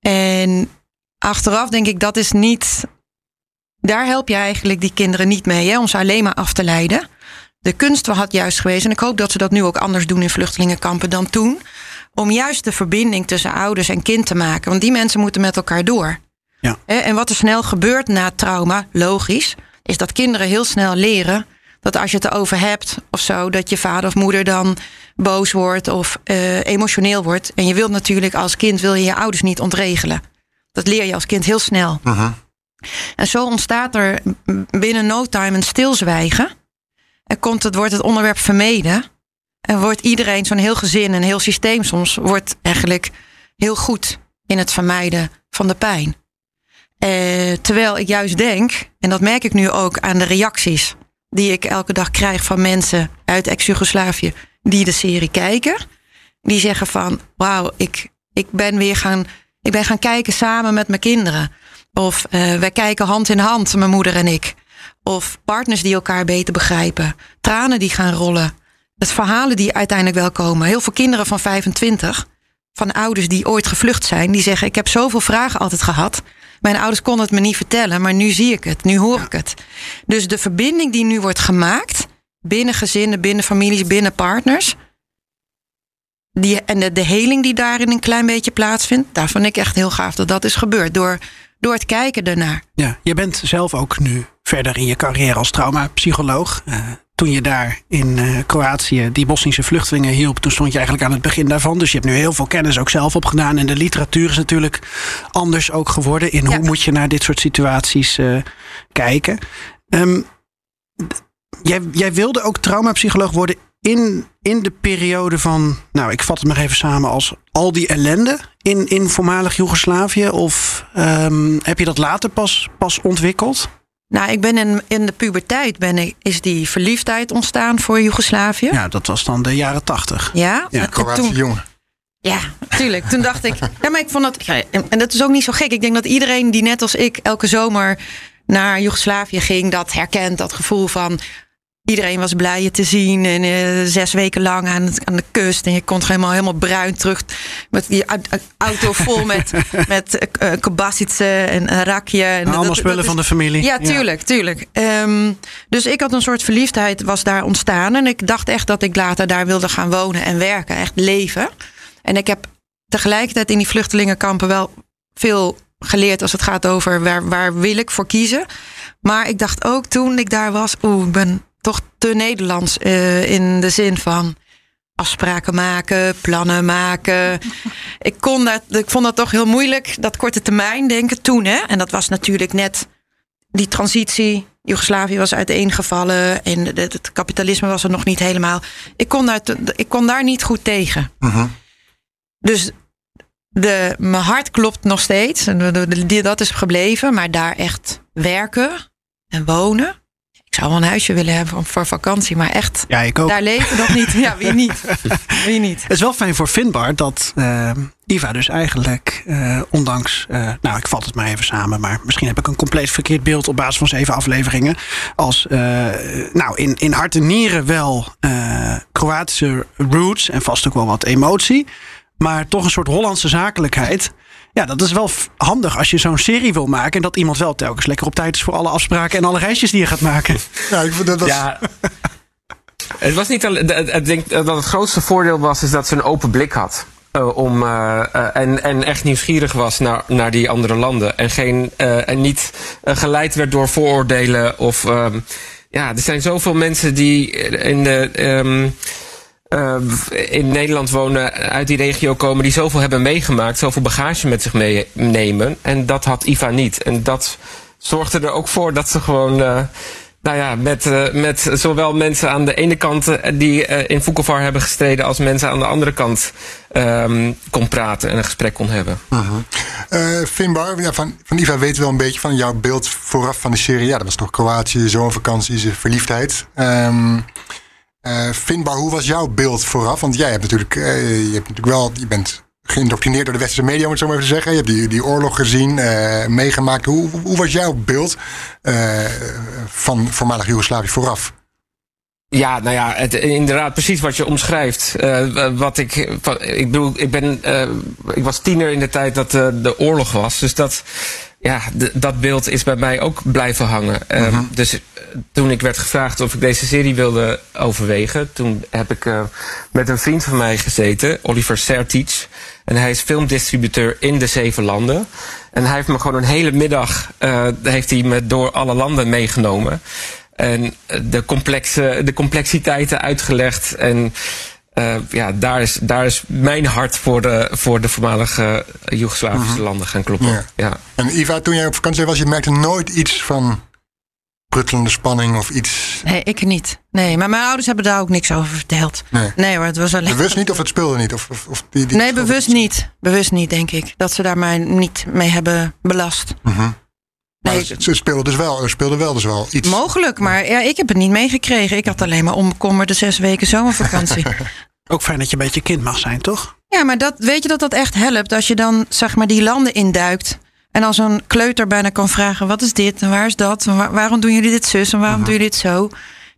En achteraf denk ik, dat is niet. Daar help je eigenlijk die kinderen niet mee, hè, om ze alleen maar af te leiden. De kunst had juist geweest, en ik hoop dat ze dat nu ook anders doen in vluchtelingenkampen dan toen. Om juist de verbinding tussen ouders en kind te maken. Want die mensen moeten met elkaar door. Ja. En wat er snel gebeurt na trauma, logisch, is dat kinderen heel snel leren dat als je het erover hebt of zo, dat je vader of moeder dan boos wordt of eh, emotioneel wordt. En je wilt natuurlijk als kind wil je je ouders niet ontregelen. Dat leer je als kind heel snel. En zo ontstaat er binnen no time een stilzwijgen. En komt het, wordt het onderwerp vermeden. En wordt iedereen, zo'n heel gezin, een heel systeem soms, wordt eigenlijk heel goed in het vermijden van de pijn. Eh, terwijl ik juist denk, en dat merk ik nu ook aan de reacties die ik elke dag krijg van mensen uit ex-Jugoslavië die de serie kijken. Die zeggen van, wauw, ik, ik ben weer gaan, ik ben gaan kijken samen met mijn kinderen. Of eh, wij kijken hand in hand, mijn moeder en ik. Of partners die elkaar beter begrijpen. Tranen die gaan rollen. Het verhalen die uiteindelijk wel komen. Heel veel kinderen van 25, van ouders die ooit gevlucht zijn, die zeggen: Ik heb zoveel vragen altijd gehad. Mijn ouders konden het me niet vertellen, maar nu zie ik het, nu hoor ik het. Dus de verbinding die nu wordt gemaakt binnen gezinnen, binnen families, binnen partners. Die, en de, de heling die daarin een klein beetje plaatsvindt, daar vond ik echt heel gaaf dat dat is gebeurd. Door, door het kijken ernaar. Ja, je bent zelf ook nu verder in je carrière als traumapsycholoog. Eh, toen je daar in eh, Kroatië die Bosnische vluchtelingen hielp, toen stond je eigenlijk aan het begin daarvan. Dus je hebt nu heel veel kennis ook zelf opgedaan. En de literatuur is natuurlijk anders ook geworden in Ja. hoe moet je naar dit soort situaties eh, kijken. Ehm, jij, jij wilde ook traumapsycholoog worden in, in de periode van, nou ik vat het maar even samen als al die ellende in, in voormalig Joegoslavië? Of ehm, heb je dat later pas, pas ontwikkeld? Nou, ik ben in, in de puberteit ben ik, is die verliefdheid ontstaan voor Joegoslavië. Ja, dat was dan de jaren tachtig. Ja, Ja, Kroatische jongen. ja, tuurlijk. Toen dacht ik, ja, maar ik vond ja, en en dat is ook niet zo gek. Ik denk dat iedereen die net als ik elke zomer naar Joegoslavië ging, dat herkent, dat gevoel van Iedereen was blij je te zien. En uh, zes weken lang aan, aan de kust. En je kon helemaal, helemaal bruin terug. Met die auto vol met, met uh, en een rakje. En allemaal dat, spullen van de familie. Ja, tuurlijk, tuurlijk. Um, dus ik had een soort verliefdheid was daar ontstaan. En ik dacht echt dat ik later daar wilde gaan wonen en werken. Echt leven. En ik heb tegelijkertijd in die vluchtelingenkampen wel veel geleerd als het gaat over waar, waar wil ik voor kiezen. Maar ik dacht ook toen ik daar was, oeh, ik ben toch te Nederlands uh, in de zin van afspraken maken, plannen maken. ik, kon dat, ik vond dat toch heel moeilijk, dat korte termijn denken toen. Hè? En dat was natuurlijk net die transitie. Joegoslavië was uiteengevallen en het kapitalisme was er nog niet helemaal. Ik kon daar, ik kon daar niet goed tegen. Uh Dus de, mijn hart klopt nog steeds. En dat is gebleven. Maar daar echt werken en wonen zou wel een huisje willen hebben voor vakantie, maar echt ja, ik ook. daar leven nog niet. Ja, wie niet? wie niet? Het is wel fijn voor Finbar dat uh, Iva dus eigenlijk, uh, ondanks, uh, nou ik vat het maar even samen, maar misschien heb ik een compleet verkeerd beeld op basis van zeven afleveringen, als nou in, in hart en nieren wel Kroatische roots en vast ook wel wat emotie, maar toch een soort Hollandse zakelijkheid. Ja, dat is wel handig als je zo'n serie wil maken. En dat iemand wel telkens lekker op tijd is voor alle afspraken en alle reisjes die je gaat maken. Ja, ik vind dat. dat... Ja. Het was niet alleen. Ik denk dat het grootste voordeel was, is dat ze een open blik had. Uh, om, uh, uh, en, en echt nieuwsgierig was naar, naar die andere landen. En, geen, en niet geleid werd door vooroordelen. Of ehm, ja, er zijn zoveel mensen die in de. Um, uh, in Nederland wonen, uit die regio komen, die zoveel hebben meegemaakt, zoveel bagage met zich meenemen. En dat had Iva niet. En dat zorgde er ook voor dat ze gewoon. Uh, nou ja, met, uh, met zowel mensen aan de ene kant die in Vukovar hebben gestreden, als mensen aan de andere kant um, kon praten en een gesprek kon hebben. -huh. Finbar, ja, van, van Iva weten we wel een beetje van jouw beeld vooraf van de serie. Ja, dat was toch Kroatië, zomervakantie, verliefdheid. Um, uh, Finbar, hoe was jouw beeld vooraf? Want jij hebt natuurlijk, uh, je hebt natuurlijk wel, je bent geïndoctrineerd door de westerse media, om het zo maar even te zeggen. Je hebt die, die oorlog gezien, uh, meegemaakt. Hoe, hoe was jouw beeld van voormalig Joegoslavië vooraf? Ja, nou ja, het, inderdaad, precies wat je omschrijft. Wat ik, ik bedoel, ik ben, ik was tiener in de tijd dat de oorlog was. Dus dat, ja, dat beeld is bij mij ook blijven hangen. Uh -huh. Dus toen ik werd gevraagd of ik deze serie wilde overwegen, toen heb ik uh, met een vriend van mij gezeten, Oliver Sertic. En hij is filmdistributeur in de zeven landen. En hij heeft me gewoon een hele middag uh, heeft hij me door alle landen meegenomen. En de, complexe, de complexiteiten uitgelegd. En uh, ja, daar is, daar is mijn hart voor de, voor de voormalige Joegoslavische uh -huh. landen gaan kloppen. Ja. ja. En Iva, toen jij op vakantie was, je merkte nooit iets van pruttelende spanning of iets? Nee, ik niet. Nee, maar mijn ouders hebben daar ook niks over verteld. Nee, nee hoor, het was alleen... Bewust niet of het speelde niet? Of, of, of die, die nee, bewust niet. Bewust niet, denk ik. Dat ze daar mij niet mee hebben belast. Uh -huh. Nee. ze speelden dus wel, er speelde wel dus wel iets. Mogelijk, maar ja, ik heb het niet meegekregen. Ik had alleen maar onbekommerde zes weken zomervakantie. Ook fijn dat je een beetje kind mag zijn, toch? Ja, maar dat, weet je dat dat echt helpt? Als je dan zeg maar die landen induikt. En als een kleuter bijna kan vragen: wat is dit en waar is dat? En waar, waarom doen jullie dit zus en waarom doen jullie dit zo?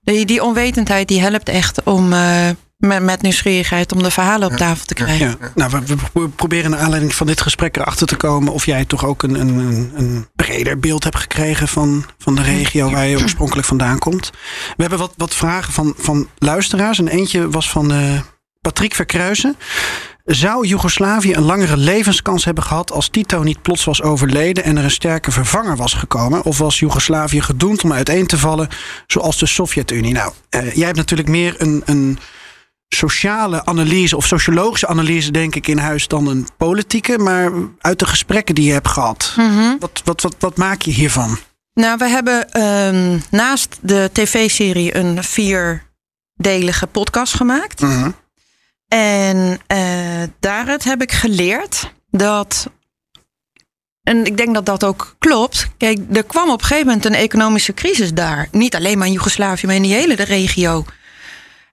Die, die onwetendheid die helpt echt om. Uh, met, met, nieuwsgierigheid om de verhalen op tafel te krijgen. Ja. Nou, we, we, proberen naar aanleiding van dit gesprek erachter te komen of jij toch ook een, een, een breder beeld hebt gekregen van, van de regio waar je oorspronkelijk vandaan komt. We hebben wat, wat vragen van, van luisteraars. En eentje was van uh, Patrick Verkruisen. Zou Joegoslavië een langere levenskans hebben gehad als Tito niet plots was overleden en er een sterke vervanger was gekomen? Of was Joegoslavië gedoemd om uiteen te vallen zoals de Sovjet-Unie? Nou, uh, jij hebt natuurlijk meer een, een sociale analyse of sociologische analyse, denk ik, in huis dan een politieke. Maar uit de gesprekken die je hebt gehad, mm -hmm. wat, wat, wat, wat maak je hiervan? Nou, we hebben um, naast de tv-serie een vierdelige podcast gemaakt. Mm -hmm. En uh, daaruit heb ik geleerd dat. En ik denk dat dat ook klopt. Kijk, er kwam op een gegeven moment een economische crisis daar. Niet alleen maar in Joegoslavië, maar in die hele de regio.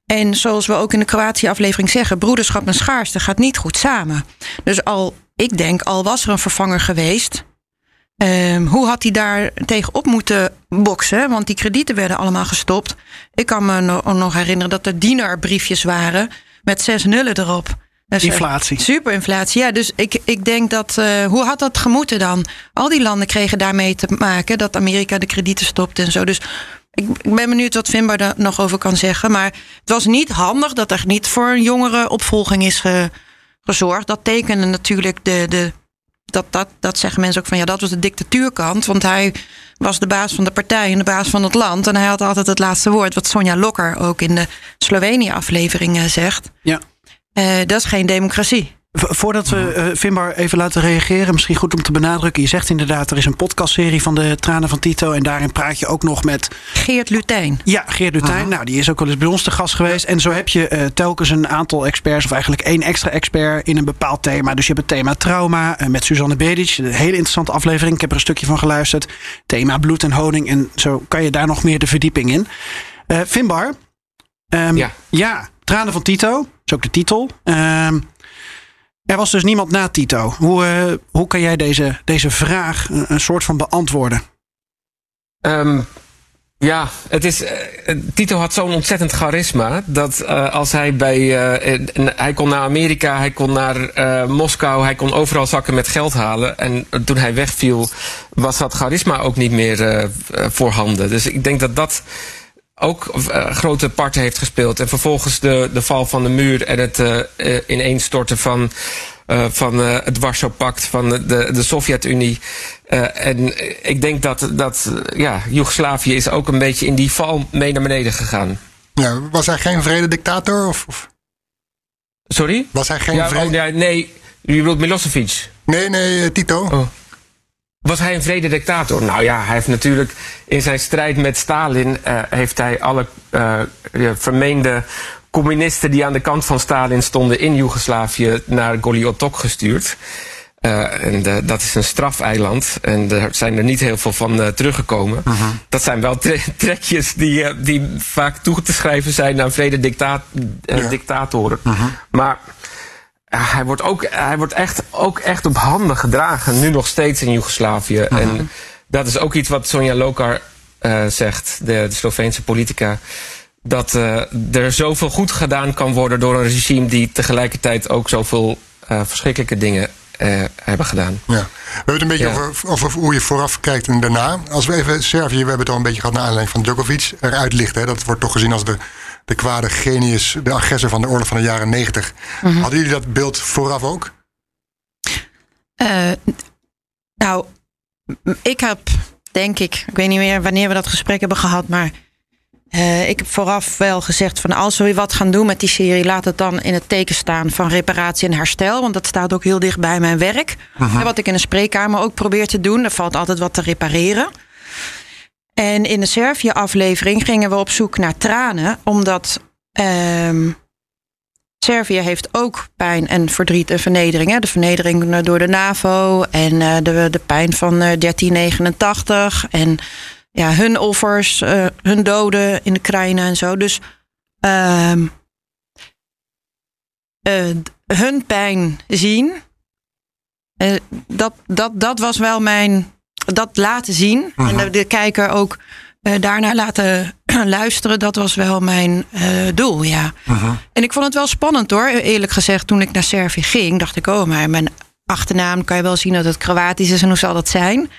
En zoals we ook in de Kroatië-aflevering zeggen, broederschap en schaarste gaat niet goed samen. Dus al, ik denk, al was er een vervanger geweest, Ehm, hoe had hij daar tegenop moeten boksen? Want die kredieten werden allemaal gestopt. Ik kan me no- nog herinneren dat er dienerbriefjes waren met zes nullen erop. Dus, Inflatie. Superinflatie, ja. Dus ik, ik denk dat. eh, hoe had dat gemoeten dan? Al die landen kregen daarmee te maken dat Amerika de kredieten stopte en zo. Dus ik, ik ben benieuwd wat Finbar daar nog over kan zeggen. Maar het was niet handig dat er niet voor een jongere opvolging is ge- gezorgd. Dat tekende natuurlijk de. de dat, dat, dat zeggen mensen ook van ja, dat was de dictatuurkant. Want hij was de baas van de partij en de baas van het land. En hij had altijd het laatste woord. Wat Sonja Lokker ook in de Slovenië-aflevering zegt. Ja. Eh, dat is geen democratie. Voordat we eh Finbar even laten reageren, misschien goed om te benadrukken. Je zegt inderdaad, er is een podcastserie van de Tranen van Tito. En daarin praat je ook nog met Geert Lutijn. Ja, Geert Lutijn. Nou, die is ook wel eens bij ons te gast geweest. En zo heb je eh, telkens een aantal experts, of eigenlijk één extra expert in een bepaald thema. Dus je hebt het thema trauma eh, met Suzanne Bedic. Een hele interessante aflevering. Ik heb er een stukje van geluisterd. Thema bloed en honing. En zo kan je daar nog meer de verdieping in. Eh Finbar. ehm, Ja. ja, Tranen van Tito. Dat is ook de titel. Ehm, er was dus niemand na Tito. Hoe, eh, hoe kan jij deze, deze vraag een, soort van beantwoorden? Ehm, ja, het is, eh, Tito had zo'n ontzettend charisma dat eh, als hij bij. hij kon naar Amerika, hij kon naar Moskou, hij kon overal zakken met geld halen. En toen hij wegviel, was dat charisma ook niet meer voorhanden. Dus ik denk dat dat ook eh, grote parten heeft gespeeld. En vervolgens de, de val van de muur en het eh, ineenstorten van, van het Warschau-pact, van de, de, Sovjet-Unie. En ik denk dat, dat ja, Joegoslavië is ook een beetje in die val mee naar beneden gegaan. Ja, was hij geen vrededictator? Of, of Sorry? was hij geen Ja, vrede... oh, ja, nee, je bedoelt Milosevic. Nee, nee, Tito. Oh. Was hij een vrede dictator? Nou ja, hij heeft natuurlijk in zijn strijd met Stalin... eh, heeft hij alle eh, vermeende communisten... die aan de kant van Stalin stonden in Joegoslavië... naar Goliotok gestuurd. Eh, en dat is een strafeiland. En daar zijn er niet heel veel van teruggekomen. Dat zijn wel tre- trekjes die, die vaak toe te schrijven zijn... aan vrede dicta Ja. dictatoren. Maar... Hij wordt, ook, hij wordt echt, ook echt op handen gedragen, nu nog steeds in Joegoslavië. En dat is ook iets wat Sonja Lokar eh, zegt, de, de Sloveense politica. Dat eh, er zoveel goed gedaan kan worden door een regime die tegelijkertijd ook zoveel eh, verschrikkelijke dingen hebben gedaan. Ja. We hebben het een beetje Ja. over, over hoe je vooraf kijkt en daarna. Als we even Servië, we hebben het al een beetje gehad naar aanleiding van Djokovic, eruit lichten. Hè, dat wordt toch gezien als de, de kwade genius, de agressor van de oorlog van de jaren negentig. Hadden jullie dat beeld vooraf ook? Eh, nou, ik heb, denk ik, ik weet niet meer wanneer we dat gesprek hebben gehad, maar eh, ik heb vooraf wel gezegd van als we weer wat gaan doen met die serie, laat het dan in het teken staan van reparatie en herstel, want dat staat ook heel dicht bij mijn werk. En wat ik in de spreekkamer ook probeer te doen, er valt altijd wat te repareren. En in de Servië-aflevering gingen we op zoek naar tranen, omdat ehm, Servië heeft ook pijn en verdriet en vernedering. Hè? De vernedering eh, door de NAVO en eh, de, de pijn van eh, 1389 en ja, hun offers, eh, hun doden in de Oekraïne en zo. Dus ehm, eh, hun pijn zien, eh, dat, dat, dat was wel mijn. Dat laten zien en de, de kijker ook eh, daarnaar laten luisteren, dat was wel mijn eh, doel, ja. En ik vond het wel spannend hoor, eerlijk gezegd. Toen ik naar Servië ging, dacht ik, oh, maar mijn achternaam kan je wel zien dat het Kroatisch is en hoe zal dat zijn?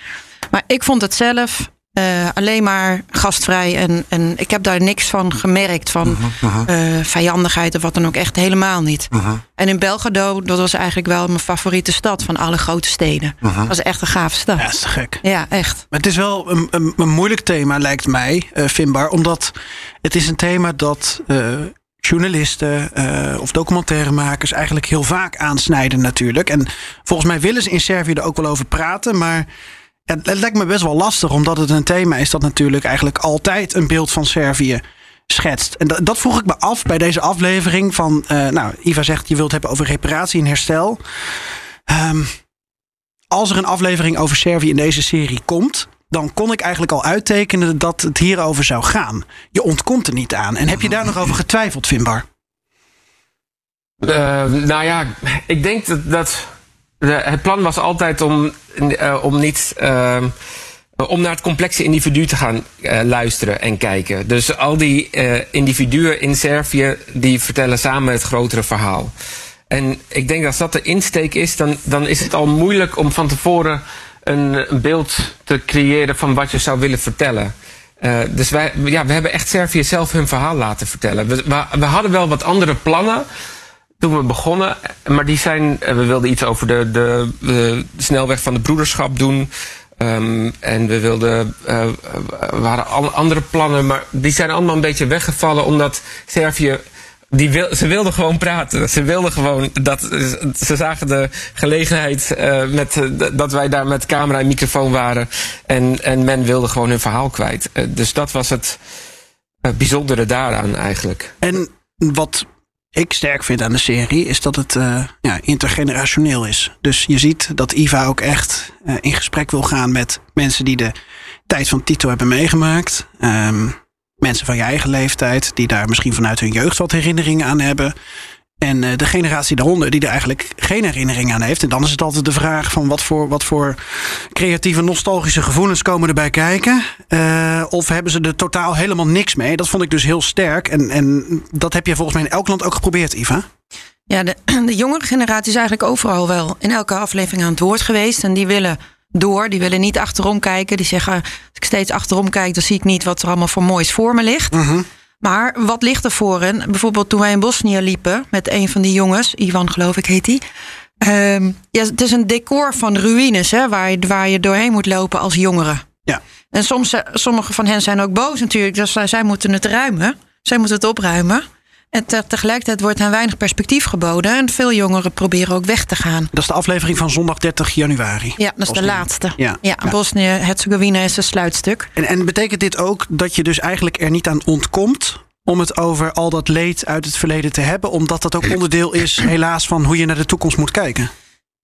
Maar ik vond het zelf eh, alleen maar gastvrij en, en ik heb daar niks van gemerkt van eh, vijandigheid of wat dan ook, echt helemaal niet. En in Belgrado, dat was eigenlijk wel mijn favoriete stad van alle grote steden. Dat was echt een gave stad. Ja, dat is te gek. Ja, echt. Maar het is wel een, een, een moeilijk thema, lijkt mij, eh Finbar. Omdat het is een thema dat eh, journalisten eh, of documentairemakers eigenlijk heel vaak aansnijden natuurlijk. En volgens mij willen ze in Servië er ook wel over praten. Maar het, lijkt me best wel lastig, omdat het een thema is dat natuurlijk eigenlijk altijd een beeld van Servië schetst. En dat, dat vroeg ik me af bij deze aflevering van... eh, nou, Iva zegt, je wilt hebben over reparatie en herstel. Ehm, als er een aflevering over Servië in deze serie komt, dan kon ik eigenlijk al uittekenen dat het hierover zou gaan. Je ontkomt er niet aan. En heb je daar nog over getwijfeld, Finbar? Eh, nou ja, ik denk dat, dat het plan was altijd om, uh, om niet. Uh, om naar het complexe individu te gaan uh, luisteren en kijken. Dus al die uh, individuen in Servië die vertellen samen het grotere verhaal. En ik denk dat als dat de insteek is, dan, dan is het al moeilijk om van tevoren een, beeld te creëren van wat je zou willen vertellen. Dus wij, ja, we hebben echt Servië zelf hun verhaal laten vertellen. We, we hadden wel wat andere plannen toen we begonnen. Maar die zijn, we wilden iets over de, de, snelweg van de broederschap doen. Um, en we wilden, uh, we hadden andere plannen, maar die zijn allemaal een beetje weggevallen omdat Servië die wil, ze wilden gewoon praten. Ze wilden gewoon dat. Ze zagen de gelegenheid met, dat wij daar met camera en microfoon waren. En, en men wilde gewoon hun verhaal kwijt. Dus dat was het bijzondere daaraan eigenlijk. En wat ik sterk vind aan de serie is dat het uh, ja, intergenerationeel is. Dus je ziet dat Iva ook echt uh, in gesprek wil gaan met mensen die de tijd van Tito hebben meegemaakt. Um, mensen van je eigen leeftijd, die daar misschien vanuit hun jeugd wat herinneringen aan hebben. En uh, de generatie daaronder, die er eigenlijk geen herinnering aan heeft. En dan is het altijd de vraag van wat voor, wat voor creatieve, nostalgische gevoelens komen erbij kijken. Uh, of hebben ze er totaal helemaal niks mee? Dat vond ik dus heel sterk. En, en dat heb je volgens mij in elk land ook geprobeerd, Iva. Ja, de, de jongere generatie is eigenlijk overal wel in elke aflevering aan het woord geweest. En die willen door. Die willen niet achterom kijken. Die zeggen, als ik steeds achterom kijk, dan zie ik niet wat er allemaal voor moois voor me ligt. Uh -huh. Maar wat ligt er voor hen? Bijvoorbeeld toen wij in Bosnië liepen met een van die jongens, Ivan geloof ik heet die. Um, ja, het is een decor van ruïnes hè, waar, je, waar je doorheen moet lopen als jongere. Ja. En soms, sommige van hen zijn ook boos natuurlijk. Dus zij moeten het ruimen. Zij moeten het opruimen. En te, tegelijkertijd wordt hen weinig perspectief geboden. En veel jongeren proberen ook weg te gaan. Dat is de aflevering van zondag 30 januari. Ja, dat is Bosnië. de laatste. Ja, ja, ja. Bosnië-Herzegovina is een sluitstuk. En, en betekent dit ook dat je dus eigenlijk er niet aan ontkomt om het over al dat leed uit het verleden te hebben? Omdat dat ook onderdeel is, helaas, van hoe je naar de toekomst moet kijken.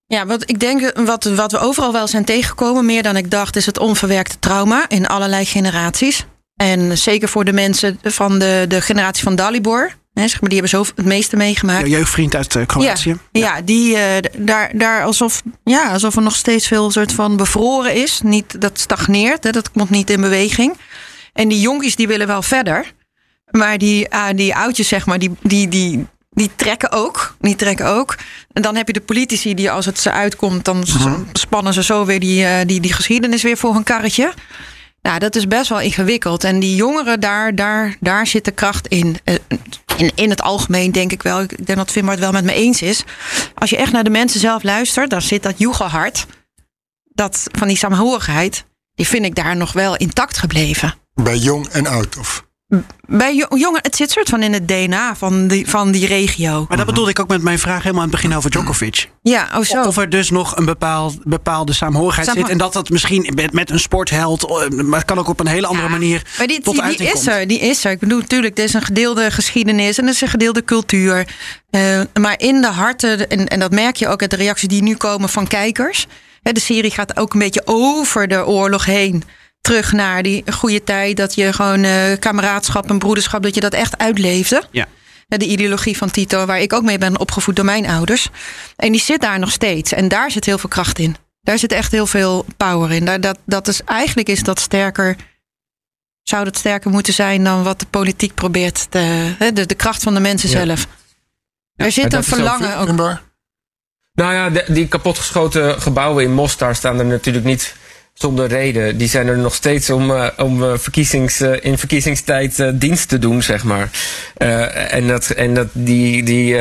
Ja, wat ik denk, wat, wat we overal wel zijn tegengekomen, meer dan ik dacht, is het onverwerkte trauma in allerlei generaties. En zeker voor de mensen van de, de generatie van Dalibor. Hè, zeg maar, die hebben zo het meeste meegemaakt. Je jeugdvriend uit uh, Kroatië. Ja, ja. ja die, uh, daar, daar alsof, ja, alsof er nog steeds veel soort van bevroren is. Niet, dat stagneert, hè, dat komt niet in beweging. En die jonkies die willen wel verder. Maar die, uh, die oudjes, zeg maar, die, die, die, die trekken ook. Die trekken ook. En dan heb je de politici die als het ze uitkomt, dan uh -huh. spannen ze zo weer die, uh, die, die geschiedenis weer voor hun karretje. Nou, dat is best wel ingewikkeld. En die jongeren, daar, daar, daar zit de kracht in. in. In het algemeen denk ik wel. Ik denk dat Vimmer het wel met me eens is. Als je echt naar de mensen zelf luistert, dan zit dat joegelhart. Dat van die saamhorigheid, die vind ik daar nog wel intact gebleven. Bij jong en oud, of? Bij jongen, het zit soort van in het DNA van die, van die regio. Maar dat bedoelde ik ook met mijn vraag helemaal aan het begin over Djokovic. Ja, oh zo. Of er dus nog een bepaald, bepaalde saamhorigheid Saamho zit. En dat dat misschien met, met een sportheld, maar het kan ook op een hele andere ja, manier. Maar die, tot die, die is er, die is er. Ik bedoel, natuurlijk, er is een gedeelde geschiedenis en er is een gedeelde cultuur. Uh, maar in de harten, en, en dat merk je ook uit de reacties die nu komen van kijkers. Hè, de serie gaat ook een beetje over de oorlog heen terug naar die goede tijd. Dat je gewoon uh, kameraadschap en broederschap, dat je dat echt uitleefde. Ja. De ideologie van Tito, waar ik ook mee ben opgevoed door mijn ouders. En die zit daar nog steeds. En daar zit heel veel kracht in. Daar zit echt heel veel power in. Daar, dat, dat is, eigenlijk is dat sterker. Zou dat sterker moeten zijn dan wat de politiek probeert. Te, de, de kracht van de mensen ja. zelf. Er zit een verlangen ook. Nou ja, de, die kapotgeschoten gebouwen in Mostar staan er natuurlijk niet zonder reden. Die zijn er nog steeds om, uh, om uh, verkiezings, uh, in verkiezingstijd dienst te doen, zeg maar. en dat, en dat die, die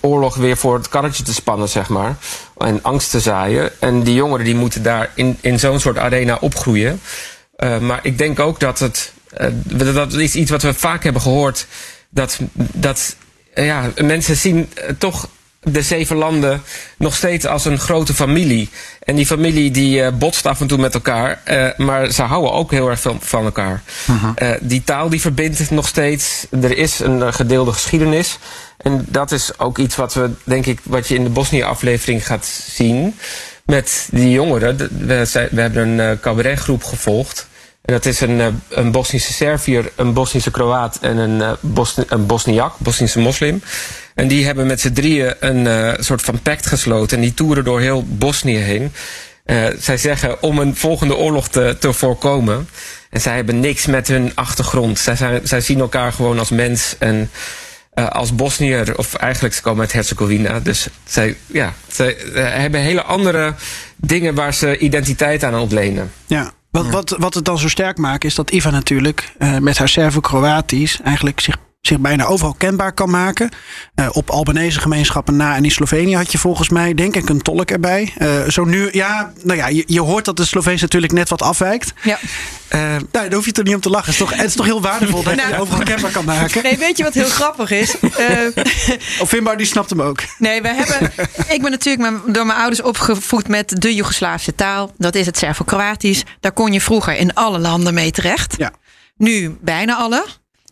oorlog weer voor het karretje te spannen, zeg maar. En angst te zaaien. En die jongeren die moeten daar in, in zo'n soort arena opgroeien. maar ik denk ook dat het. dat is iets wat we vaak hebben gehoord. Dat, dat ja, mensen zien toch de zeven landen nog steeds als een grote familie. En die familie die uh, botst af en toe met elkaar, uh, maar ze houden ook heel erg van elkaar. Uh -huh. uh, die taal die verbindt nog steeds. Er is een gedeelde geschiedenis. En dat is ook iets wat we, denk ik, wat je in de Bosnië-aflevering gaat zien. Met die jongeren. We, we hebben een cabaretgroep gevolgd. En dat is een, een Bosnische Serviër, een Bosnische Kroaat en een, Bosni een Bosniak, Bosnische moslim. En die hebben met z'n drieën een uh, soort van pact gesloten. En die toeren door heel Bosnië heen. Uh, zij zeggen om een volgende oorlog te, te voorkomen. En zij hebben niks met hun achtergrond. Zij, zijn, zij zien elkaar gewoon als mens en uh, als Bosniër, of eigenlijk ze komen uit Herzegovina. Dus zij, ja, zij hebben hele andere dingen waar ze identiteit aan ontlenen. Ja. Wat, wat, wat het dan zo sterk maakt, is dat Iva natuurlijk uh, met haar Servo-Kroatisch eigenlijk zich zich bijna overal kenbaar kan maken. Uh, op Albanese gemeenschappen na en in Slovenië had je volgens mij denk ik een tolk erbij. Uh, zo nu, ja, nou ja, je, je hoort dat de Sloveens natuurlijk net wat afwijkt. Ja. Uh, nou, daar hoef je er niet om te lachen. Het is toch, het is toch heel waardevol dat nou, je overal kenbaar kan maken. Nee, weet je wat heel grappig is? of Finbar, die snapt hem ook. Nee, we hebben. Ik ben natuurlijk door mijn ouders opgevoed met de Joegoslavische taal. Dat is het Servo-Kroatisch. Daar kon je vroeger in alle landen mee terecht. Ja. Nu bijna alle.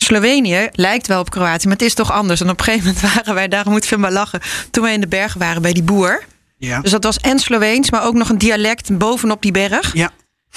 Slovenië lijkt wel op Kroatië, maar het is toch anders. En op een gegeven moment waren wij, daar moet ik maar lachen, toen wij in de bergen waren bij die boer. Ja. Dus dat was en Sloveens, maar ook nog een dialect bovenop die berg. Ja.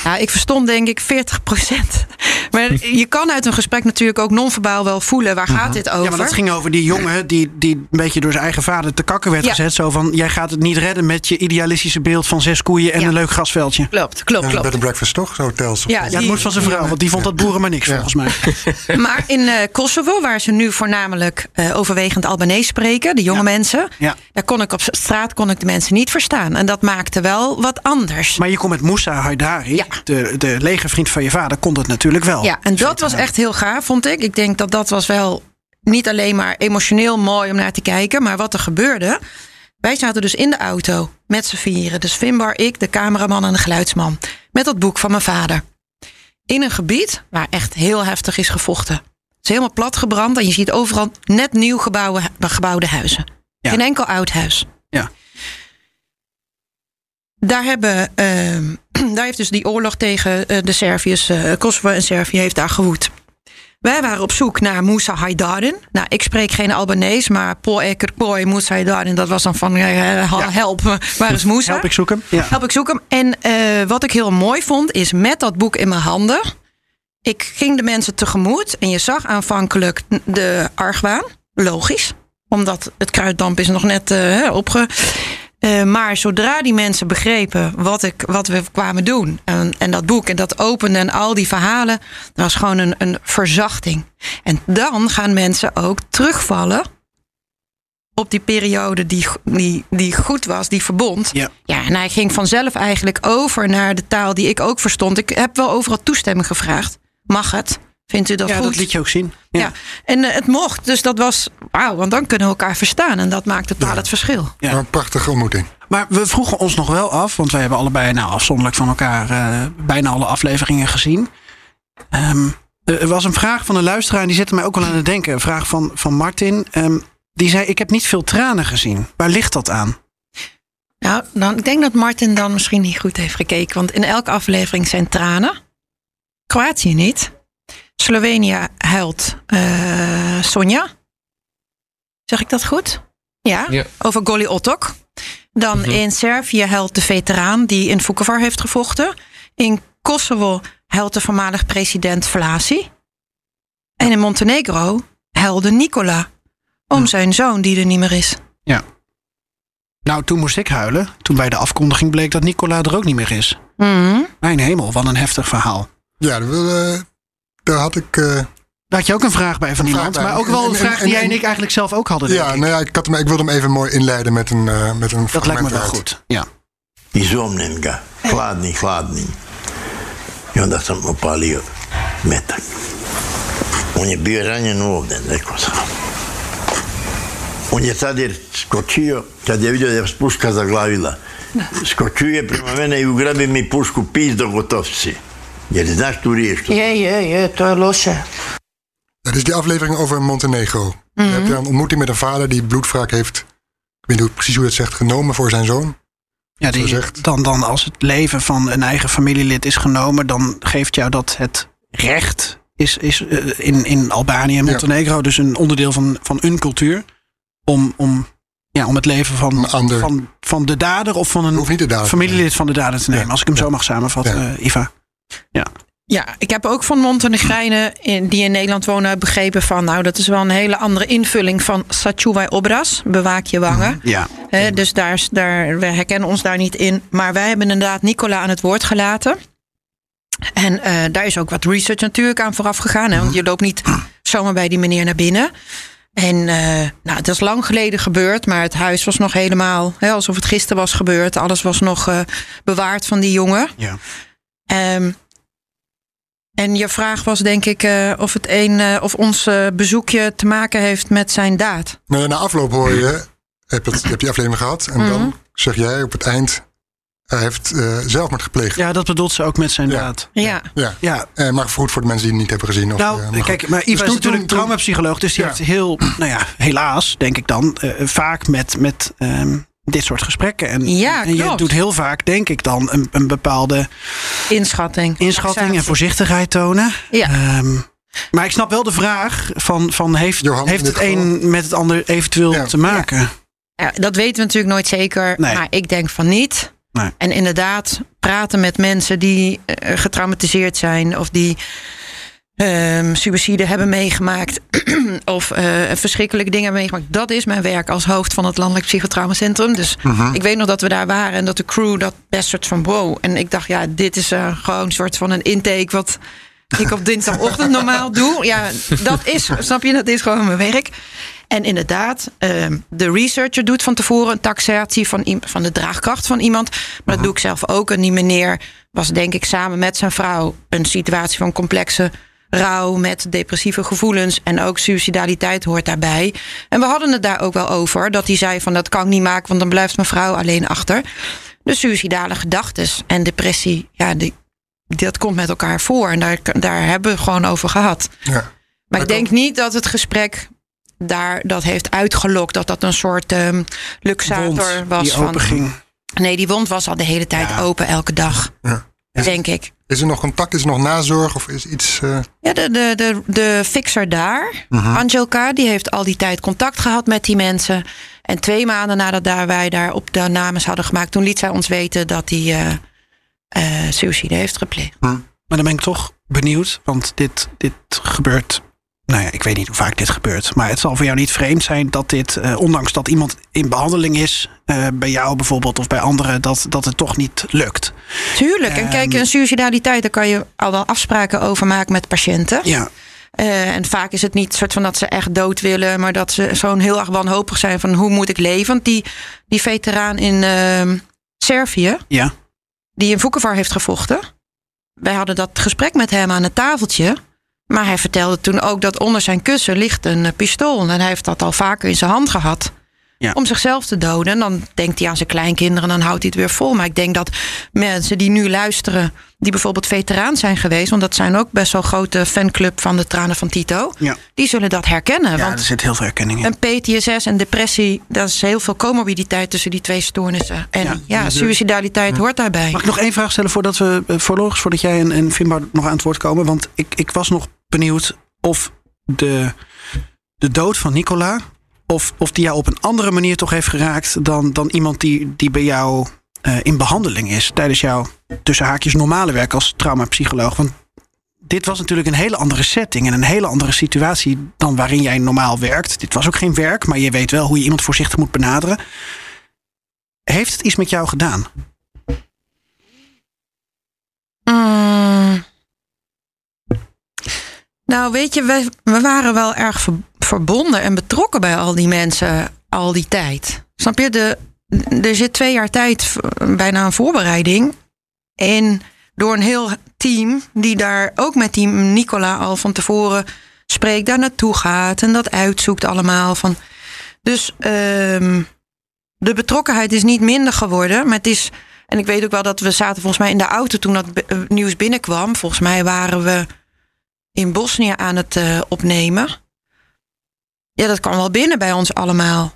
Ja, ik verstond denk ik 40 procent. Maar je kan uit een gesprek natuurlijk ook non-verbaal wel voelen waar gaat dit over. Ja, maar dat ging over die jongen die, die een beetje door zijn eigen vader te kakken werd Ja. gezet. Zo van, jij gaat het niet redden met je idealistische beeld van zes koeien en Ja. een leuk grasveldje. Klopt, klopt, Ja, klopt. bed and breakfast toch? Zo hotels. Ja, Ja, het moest van zijn vrouw, want die vond dat boeren maar niks Ja. volgens mij. Maar in eh, Kosovo, waar ze nu voornamelijk eh, overwegend Albanese spreken, de jonge Ja. mensen, Ja. daar kon ik op straat kon ik de mensen niet verstaan. En dat maakte wel wat anders. Maar je kon met Moussa Haidari, Ja. de, de legervriend van je vader, kon dat natuurlijk wel. Ja, en dat was echt heel gaaf, vond ik. Ik denk dat dat was wel niet alleen maar emotioneel mooi om naar te kijken, maar wat er gebeurde. Wij zaten dus in de auto met z'n vieren. Dus Finbar, ik, de cameraman en de geluidsman. Met dat boek van mijn vader. In een gebied waar echt heel heftig is gevochten. Het is helemaal plat gebrand en je ziet overal net nieuw gebouwen, gebouwde huizen. Ja. Geen enkel oud huis. Ja. Daar, hebben, ehm, daar heeft dus die oorlog tegen eh, de Serviërs, eh, Kosovo en Servië heeft daar gewoed. Wij waren op zoek naar Moussa Haydarin. Nou, ik spreek geen Albanees, maar Po Eker Poi Moussa Haydarin, dat was dan van eh, help, me, waar is Moussa? Help, ik zoek hem. Ja. Help, ik zoek hem. En eh, wat ik heel mooi vond, is met dat boek in mijn handen. Ik ging de mensen tegemoet en je zag aanvankelijk de argwaan. Logisch, omdat het kruiddamp is nog net opge... Eh, maar zodra die mensen begrepen wat, ik, wat we kwamen doen. En, en dat boek en dat opende en al die verhalen. Dat was gewoon een, een verzachting. En dan gaan mensen ook terugvallen. op die periode die, die, die goed was, die verbond. Ja. ja, en hij ging vanzelf eigenlijk over naar de taal die ik ook verstond. Ik heb wel overal toestemming gevraagd. Mag het? Vindt u dat ja, goed? dat liet je ook zien. Ja. Ja, en eh, het mocht. Dus dat was wauw, want dan kunnen we elkaar verstaan. En dat maakt totaal het verschil. Ja. Een prachtige ontmoeting. Maar we vroegen ons nog wel af, want wij hebben allebei nou, afzonderlijk van elkaar eh, bijna alle afleveringen gezien. Ehm, er was een vraag van een luisteraar en die zette mij ook wel aan het denken. Een vraag van, van Martin. Ehm, die zei: Ik heb niet veel tranen gezien. Waar ligt dat aan? Nou, dan, ik denk dat Martin dan misschien niet goed heeft gekeken. Want in elke aflevering zijn tranen. Kroatië niet. Slovenië huilt eh, Sonja. Zeg ik dat goed? Ja, Ja. over Goli Otok. Dan in Servië huilt de veteraan die in Vukovar heeft gevochten. In Kosovo huilt de voormalig president Vlasi. En in Montenegro huilde Nicola. Om zijn zoon die er niet meer is. Nou, toen moest ik huilen. Toen bij de afkondiging bleek dat Nicola er ook niet meer is. Mhm. Mijn hemel, wat een heftig verhaal. Ja, daar, wil, eh, daar had ik. eh, Daar had je ook een vraag bij van Een iemand. Maar ook wel een En- vraag en- die jij en ik eigenlijk zelf ook hadden. ja, ik. nou ja, ik, had hem, ik wilde hem even mooi inleiden met een, eh, met een dat lijkt me wel goed. Ja. Izomljen ga, hladni, hladni. I onda sam opalio metak. On je bio ranjen ovdje, rekao sam. On je tad je skočio, kad je vidio da je puška zaglavila. Skočio je prema mene i ugrabi mi pušku pizdo gotov si. Jer znaš tu riječ? Je, je, je, to je losse. Ja, dit is die aflevering over Montenegro. Je hebt daar een ontmoeting met een vader die bloedwraak heeft. Ik weet niet hoe- precies hoe je het zegt, genomen voor zijn zoon. Ja, die, zegt. dan, dan als het leven van een eigen familielid is genomen, dan geeft jou dat het recht is, is eh, in, in Albanië en Ja. Montenegro, dus een onderdeel van, van hun cultuur, om, om, ja, om het leven van, Een ander. van, van de dader of van een te familielid van de dader te nemen. Ja. Als ik hem zo mag samenvatten, Ja. eh, Iva. Ja, ik heb ook van Montenegrijnen in, die in Nederland wonen begrepen van... nou, dat is wel een hele andere invulling van Sachuwai Obras, bewaak je wangen. Ja. Hè, dus daar, daar, we herkennen ons daar niet in. Maar wij hebben inderdaad Nicola aan het woord gelaten. En eh, daar is ook wat research natuurlijk aan vooraf gegaan. Hè, want je loopt niet zomaar bij die meneer naar binnen. En eh, nou, het is lang geleden gebeurd, maar het huis was nog helemaal hè, alsof het gisteren was gebeurd. Alles was nog eh, bewaard van die jongen. Ja. Ehm, en je vraag was denk ik eh, of, het een, eh, of ons eh, bezoekje te maken heeft met zijn daad. Nou, ja, na afloop hoor je, heb, het, je die aflevering gehad. En dan zeg jij op het eind, hij heeft eh, zelfmoord gepleegd. ja, dat bedoelt ze ook met zijn Ja. daad. Ja. Ja. Ja, Eh, maar goed voor de mensen die het niet hebben gezien. Of, Nou, maar kijk, maar Iva Dus is toen- natuurlijk toen- traumapsycholoog, dus die Ja. heeft heel, nou ja, helaas, denk ik dan, eh, vaak met, met ehm, dit soort gesprekken. En, Ja, en je doet heel vaak, denk ik dan, een, een bepaalde Inschatting. inschatting en voorzichtigheid tonen. Ja. Ehm, maar ik snap wel de vraag van, van heeft, Johan, heeft het geval. een met het ander eventueel Ja. te maken? Ja, dat weten we natuurlijk nooit zeker. Nee. Maar ik denk van niet. Nee. En inderdaad, praten met mensen die eh, getraumatiseerd zijn of die ehm suïcide hebben meegemaakt of eh, verschrikkelijke dingen hebben meegemaakt. Dat is mijn werk als hoofd van het Landelijk Psychotraumacentrum. Dus Mhm. ik weet nog dat we daar waren en dat de crew dat best soort van wow. En ik dacht, ja, dit is eh, gewoon een soort van een intake wat ik op dinsdagochtend normaal doe. Ja, dat is, snap je, dat is gewoon mijn werk. En inderdaad, ehm, de researcher doet van tevoren een taxatie van, van de draagkracht van iemand. Maar dat doe ik zelf ook. En die meneer was denk ik samen met zijn vrouw een situatie van complexe rouw met depressieve gevoelens. En ook suicidaliteit hoort daarbij. En we hadden het daar ook wel over. Dat hij zei van dat kan ik niet maken, want dan blijft mijn vrouw alleen achter. De suicidale gedachten en depressie, ja, die, dat komt met elkaar voor. En daar, daar hebben we gewoon over gehad. Ja. Maar ik denk niet dat het gesprek daar dat heeft uitgelokt. Dat dat een soort ehm luxator was. die van, ging. Nee, die wond was al de hele tijd Ja. open, elke dag. Ja. Denk ik. Is er nog contact? Is er nog nazorg? Of is iets... eh, Ja, de, de, de, de fixer daar, Mhm. Angelka, die heeft al die tijd contact gehad met die mensen. En twee maanden nadat daar wij daar op de names hadden gemaakt, toen liet zij ons weten dat hij eh eh, suïcide heeft gepleegd. Maar dan ben ik toch benieuwd, want dit, dit gebeurt. Nou ja, ik weet niet hoe vaak dit gebeurt. Maar het zal voor jou niet vreemd zijn dat dit, eh, ondanks dat iemand in behandeling is, eh, bij jou bijvoorbeeld of bij anderen, dat, dat het toch niet lukt. Tuurlijk. En kijk, Ehm. een suicidaliteit, daar kan je al wel afspraken over maken met patiënten. Ja, Eh, en vaak is het niet soort van dat ze echt dood willen, maar dat ze zo'n heel erg wanhopig zijn van hoe moet ik leven. Want die, die veteraan in ehm, Servië, ja. die in Vukovar heeft gevochten. Wij hadden dat gesprek met hem aan het tafeltje. Maar hij vertelde toen ook dat onder zijn kussen ligt een eh, pistool. En hij heeft dat al vaker in zijn hand gehad. Ja. Om zichzelf te doden. En dan denkt hij aan zijn kleinkinderen en dan houdt hij het weer vol. Maar ik denk dat mensen die nu luisteren, die bijvoorbeeld veteraan zijn geweest. Want dat zijn ook best wel grote fanclub van de tranen van Tito. Ja. Die zullen dat herkennen. ja want er zit heel veel herkenning in. een PTSS en depressie, dat is heel veel comorbiditeit tussen die twee stoornissen. En Ja, ja, suicidaliteit hoort daarbij. Mag ik nog één vraag stellen voordat we eh, voorlopig, voordat jij en, en Finbar nog aan het woord komen? Want ik, ik was nog benieuwd of de, de dood van Nicola, of, of die jou op een andere manier toch heeft geraakt dan, dan iemand die, die bij jou eh, in behandeling is tijdens jouw tussen haakjes normale werk als traumapsycholoog. Want dit was natuurlijk een hele andere setting en een hele andere situatie dan waarin jij normaal werkt. Dit was ook geen werk, maar je weet wel hoe je iemand voorzichtig moet benaderen. Heeft het iets met jou gedaan? Mm. Nou, weet je, we, we waren wel erg ver- verbonden en betrokken bij al die mensen al die tijd. Snap je? De, er zit twee jaar tijd, bijna een voorbereiding. En door een heel team, die daar ook met die Nicola al van tevoren spreekt, daar naartoe gaat en dat uitzoekt allemaal. Van. Dus ehm, de betrokkenheid is niet minder geworden, maar het is. En ik weet ook wel dat we zaten volgens mij in de auto toen dat eh, nieuws binnenkwam. Volgens mij waren we in Bosnië aan het eh, opnemen. Ja, dat kwam wel binnen bij ons allemaal.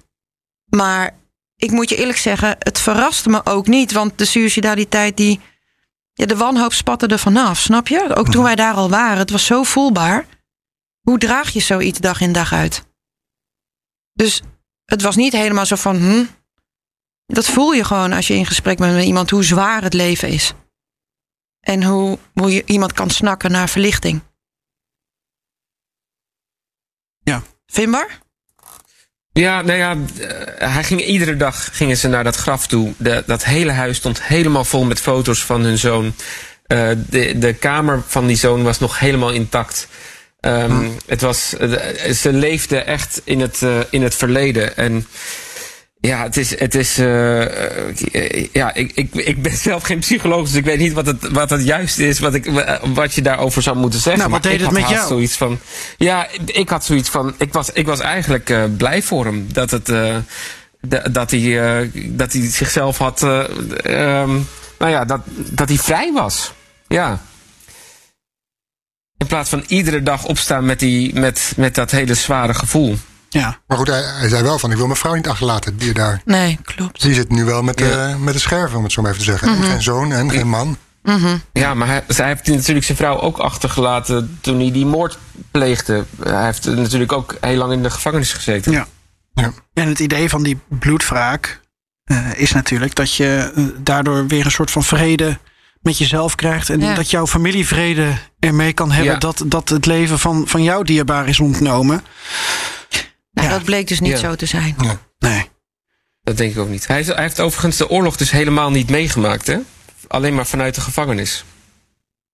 Maar ik moet je eerlijk zeggen, het verraste me ook niet. Want de suicidaliteit, die, ja, de wanhoop spatte er vanaf, snap je? Ook toen wij daar al waren, het was zo voelbaar. Hoe draag je zoiets dag in dag uit? Dus het was niet helemaal zo van, hm, dat voel je gewoon als je in gesprek bent met iemand, hoe zwaar het leven is. En hoe, hoe je iemand kan snakken naar verlichting. Ja. Vindbaar? Ja, nou ja, eh, hij ging, iedere dag gingen ze naar dat graf toe. De, dat hele huis stond helemaal vol met foto's van hun zoon. Eh, de, de kamer van die zoon was nog helemaal intact. Ehm, Het was, eh, ze leefden echt in het, in het verleden. En ja, het is. Het is eh, eh, ja, ik, ik, ik ben zelf geen psycholoog, dus ik weet niet wat het, wat het juist is, wat, ik, wat je daarover zou moeten zeggen. Nou, wat Maar deed ik het had met jou? Zoiets van, ja, ik had zoiets van. Ik was, ik was eigenlijk eh, blij voor hem dat het. da- dat, hij, dat hij zichzelf had. eh, ehm, nou ja, dat, dat hij vrij was. Ja. In plaats van iedere dag opstaan met, die, met, met dat hele zware gevoel. Ja. Maar goed, hij, hij zei wel van, ik wil mijn vrouw niet achterlaten. Die, daar. Nee, klopt. die zit nu wel met, Ja. de, met de scherven, om het zo maar even te zeggen. En Geen zoon en geen man. Ja, maar hij, zij heeft natuurlijk zijn vrouw ook achtergelaten toen hij die moord pleegde. Hij heeft natuurlijk ook heel lang in de gevangenis gezeten. Ja. Ja. En het idee van die bloedwraak eh, is natuurlijk dat je eh, daardoor weer een soort van vrede met jezelf krijgt. En Ja. dat jouw familie vrede ermee kan hebben Ja. dat, dat het leven van, van jouw dierbaar is ontnomen. Nou, Ja. Dat bleek dus niet Ja. zo te zijn. Nee. Dat denk ik ook niet. Hij heeft, hij heeft overigens de oorlog dus helemaal niet meegemaakt, hè? Alleen maar vanuit de gevangenis.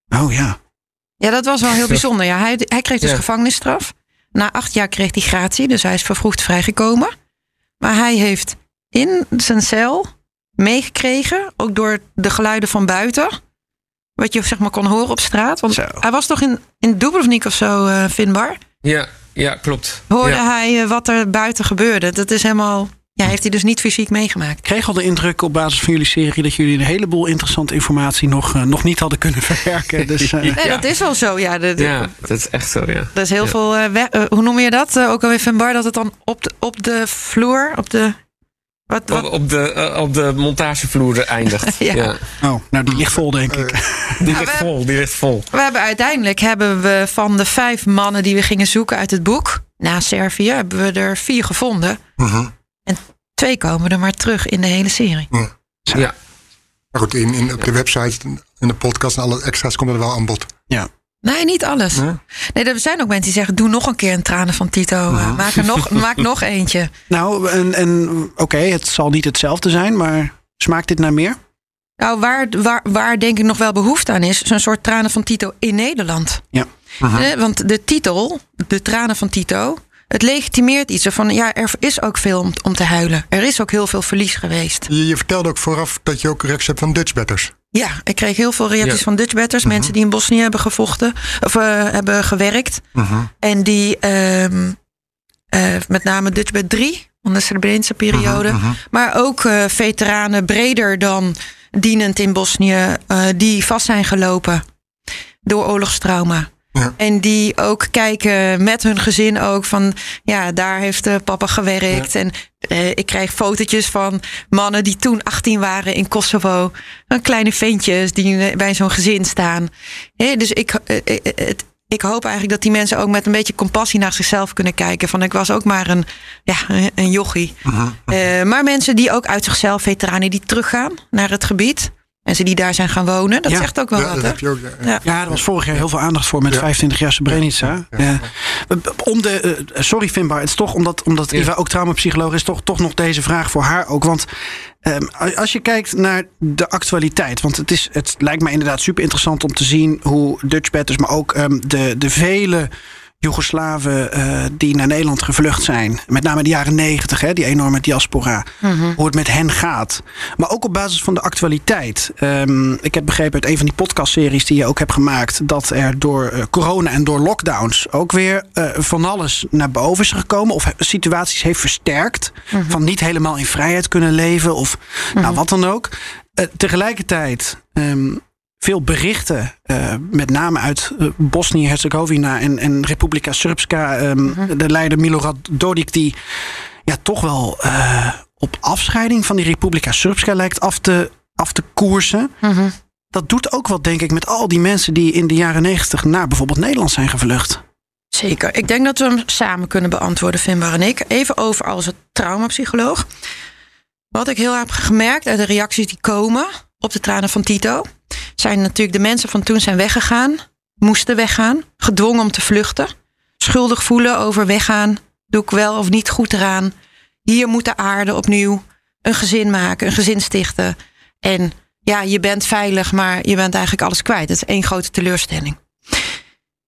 Oh ja. Ja, dat was wel heel bijzonder. Ja, hij, hij kreeg dus Ja. gevangenisstraf. Na acht jaar kreeg hij gratie, dus hij is vervroegd vrijgekomen. Maar hij heeft in zijn cel meegekregen, ook door de geluiden van buiten. Wat je zeg maar kon horen op straat. Want Zo. hij was toch in, in Dubrovnik of zo, eh vindbaar. Ja, ja klopt. Hoorde ja. hij eh, wat er buiten gebeurde. Dat is helemaal. Ja, heeft hij dus niet fysiek meegemaakt. Ik kreeg al de indruk op basis van jullie serie dat jullie een heleboel interessante informatie nog, eh, nog niet hadden kunnen verwerken. Dus, eh, Nee, Ja. dat is wel zo. Ja, de, de- Ja, dat is echt zo, ja. Er is heel Ja. veel. we- hoe noem je dat? Ook alweer vindbaar dat het dan op de, op de vloer. Op de. Wat, Op, wat, op, de, eh, op de montagevloer eindigt. Ja. ja. oh, nou die ligt vol denk ik. Die Ja, ligt vol, die ligt vol. We hebben uiteindelijk hebben we van de vijf mannen die we gingen zoeken uit het boek. Na Servië hebben we er vier gevonden. Mhm. Twee komen er maar terug in de hele serie. Ja. Maar goed, in, in, op de website, in de podcast en alle extra's komt er wel aan bod. Nee, niet alles. Nee? Nee, er zijn ook mensen die zeggen: doe nog een keer een tranen van Tito. Eh, Maak er nog, maak nog eentje. Nou, en, en oké, het zal niet hetzelfde zijn, maar smaakt dit naar meer? Nou, waar, waar, waar denk ik nog wel behoefte aan is, zo'n soort tranen van Tito in Nederland. Ja. Eh, Want de titel, de tranen van Tito, het legitimeert iets van ja, er is ook veel om, om te huilen. Er is ook heel veel verlies geweest. Je, je vertelde ook vooraf dat je ook reacties hebt van Dutchbatters. Ja, ik kreeg heel veel reacties Ja. van Dutchbatters, mensen die in Bosnië hebben gevochten of eh, hebben gewerkt. En die ehm, eh, met name Dutchbat 3, onder de Srebrenische periode. Maar ook eh, veteranen breder dan dienend in Bosnië, die vast zijn gelopen door oorlogstrauma. Ja. En die ook kijken met hun gezin ook van, ja, daar heeft eh, papa gewerkt. En eh, ik krijg fotootjes van mannen die toen 18 waren in Kosovo. Een kleine ventjes die bij zo'n gezin staan. Dus ik, eh, het, ik hoop eigenlijk dat die mensen ook met een beetje compassie naar zichzelf kunnen kijken. Van ik was ook maar een, ja, een- jochie. Maar mensen die ook uit zichzelf, veteranen die teruggaan naar het gebied. Mensen die daar zijn gaan wonen. Dat Ja. zegt ook wel Ja, wat. dat heb je ook. Ja. Ja. Ja, er was vorig jaar heel veel aandacht voor met Ja. 25 jaar Srebrenica. Ja. Om de, eh, sorry Finbar, het is toch omdat, omdat Ja. Eva ook traumapsycholoog is, toch, toch nog deze vraag voor haar ook. Want ehm, als je kijkt naar de actualiteit, want het, is, het lijkt mij inderdaad super interessant om te zien hoe Dutch Batters, maar ook ehm, de, de vele Joegoslaven eh, die naar Nederland gevlucht zijn. Met name in de jaren negentig, die enorme diaspora. Hoe het met hen gaat. Maar ook op basis van de actualiteit. Ehm, ik heb begrepen uit een van die podcastseries die je ook hebt gemaakt. dat er door eh, corona en door lockdowns ook weer eh, van alles naar boven is gekomen. Of situaties heeft versterkt. Van niet helemaal in vrijheid kunnen leven. Of nou, wat dan ook. Tegelijkertijd. ehm, veel berichten, eh, met name uit eh, Bosnië-Herzegovina en, en Republika Srpska. ehm, De leider Milorad Dodik, die ja, toch wel eh, op afscheiding van die Republika Srpska lijkt af te, af te koersen. Mhm. Dat doet ook wat, denk ik, met al die mensen die in de jaren negentig naar bijvoorbeeld Nederland zijn gevlucht. Zeker. Ik denk dat we hem samen kunnen beantwoorden, Finbar en ik. Even over als het traumapsycholoog. Wat ik heel erg heb gemerkt uit de reacties die komen op de tranen van Tito, zijn natuurlijk de mensen van toen zijn weggegaan, moesten weggaan, gedwongen om te vluchten, schuldig voelen over weggaan, doe ik wel of niet goed eraan. Hier moet de aarde opnieuw een gezin maken, een gezin stichten. En ja, je bent veilig, maar je bent eigenlijk alles kwijt. Het is één grote teleurstelling.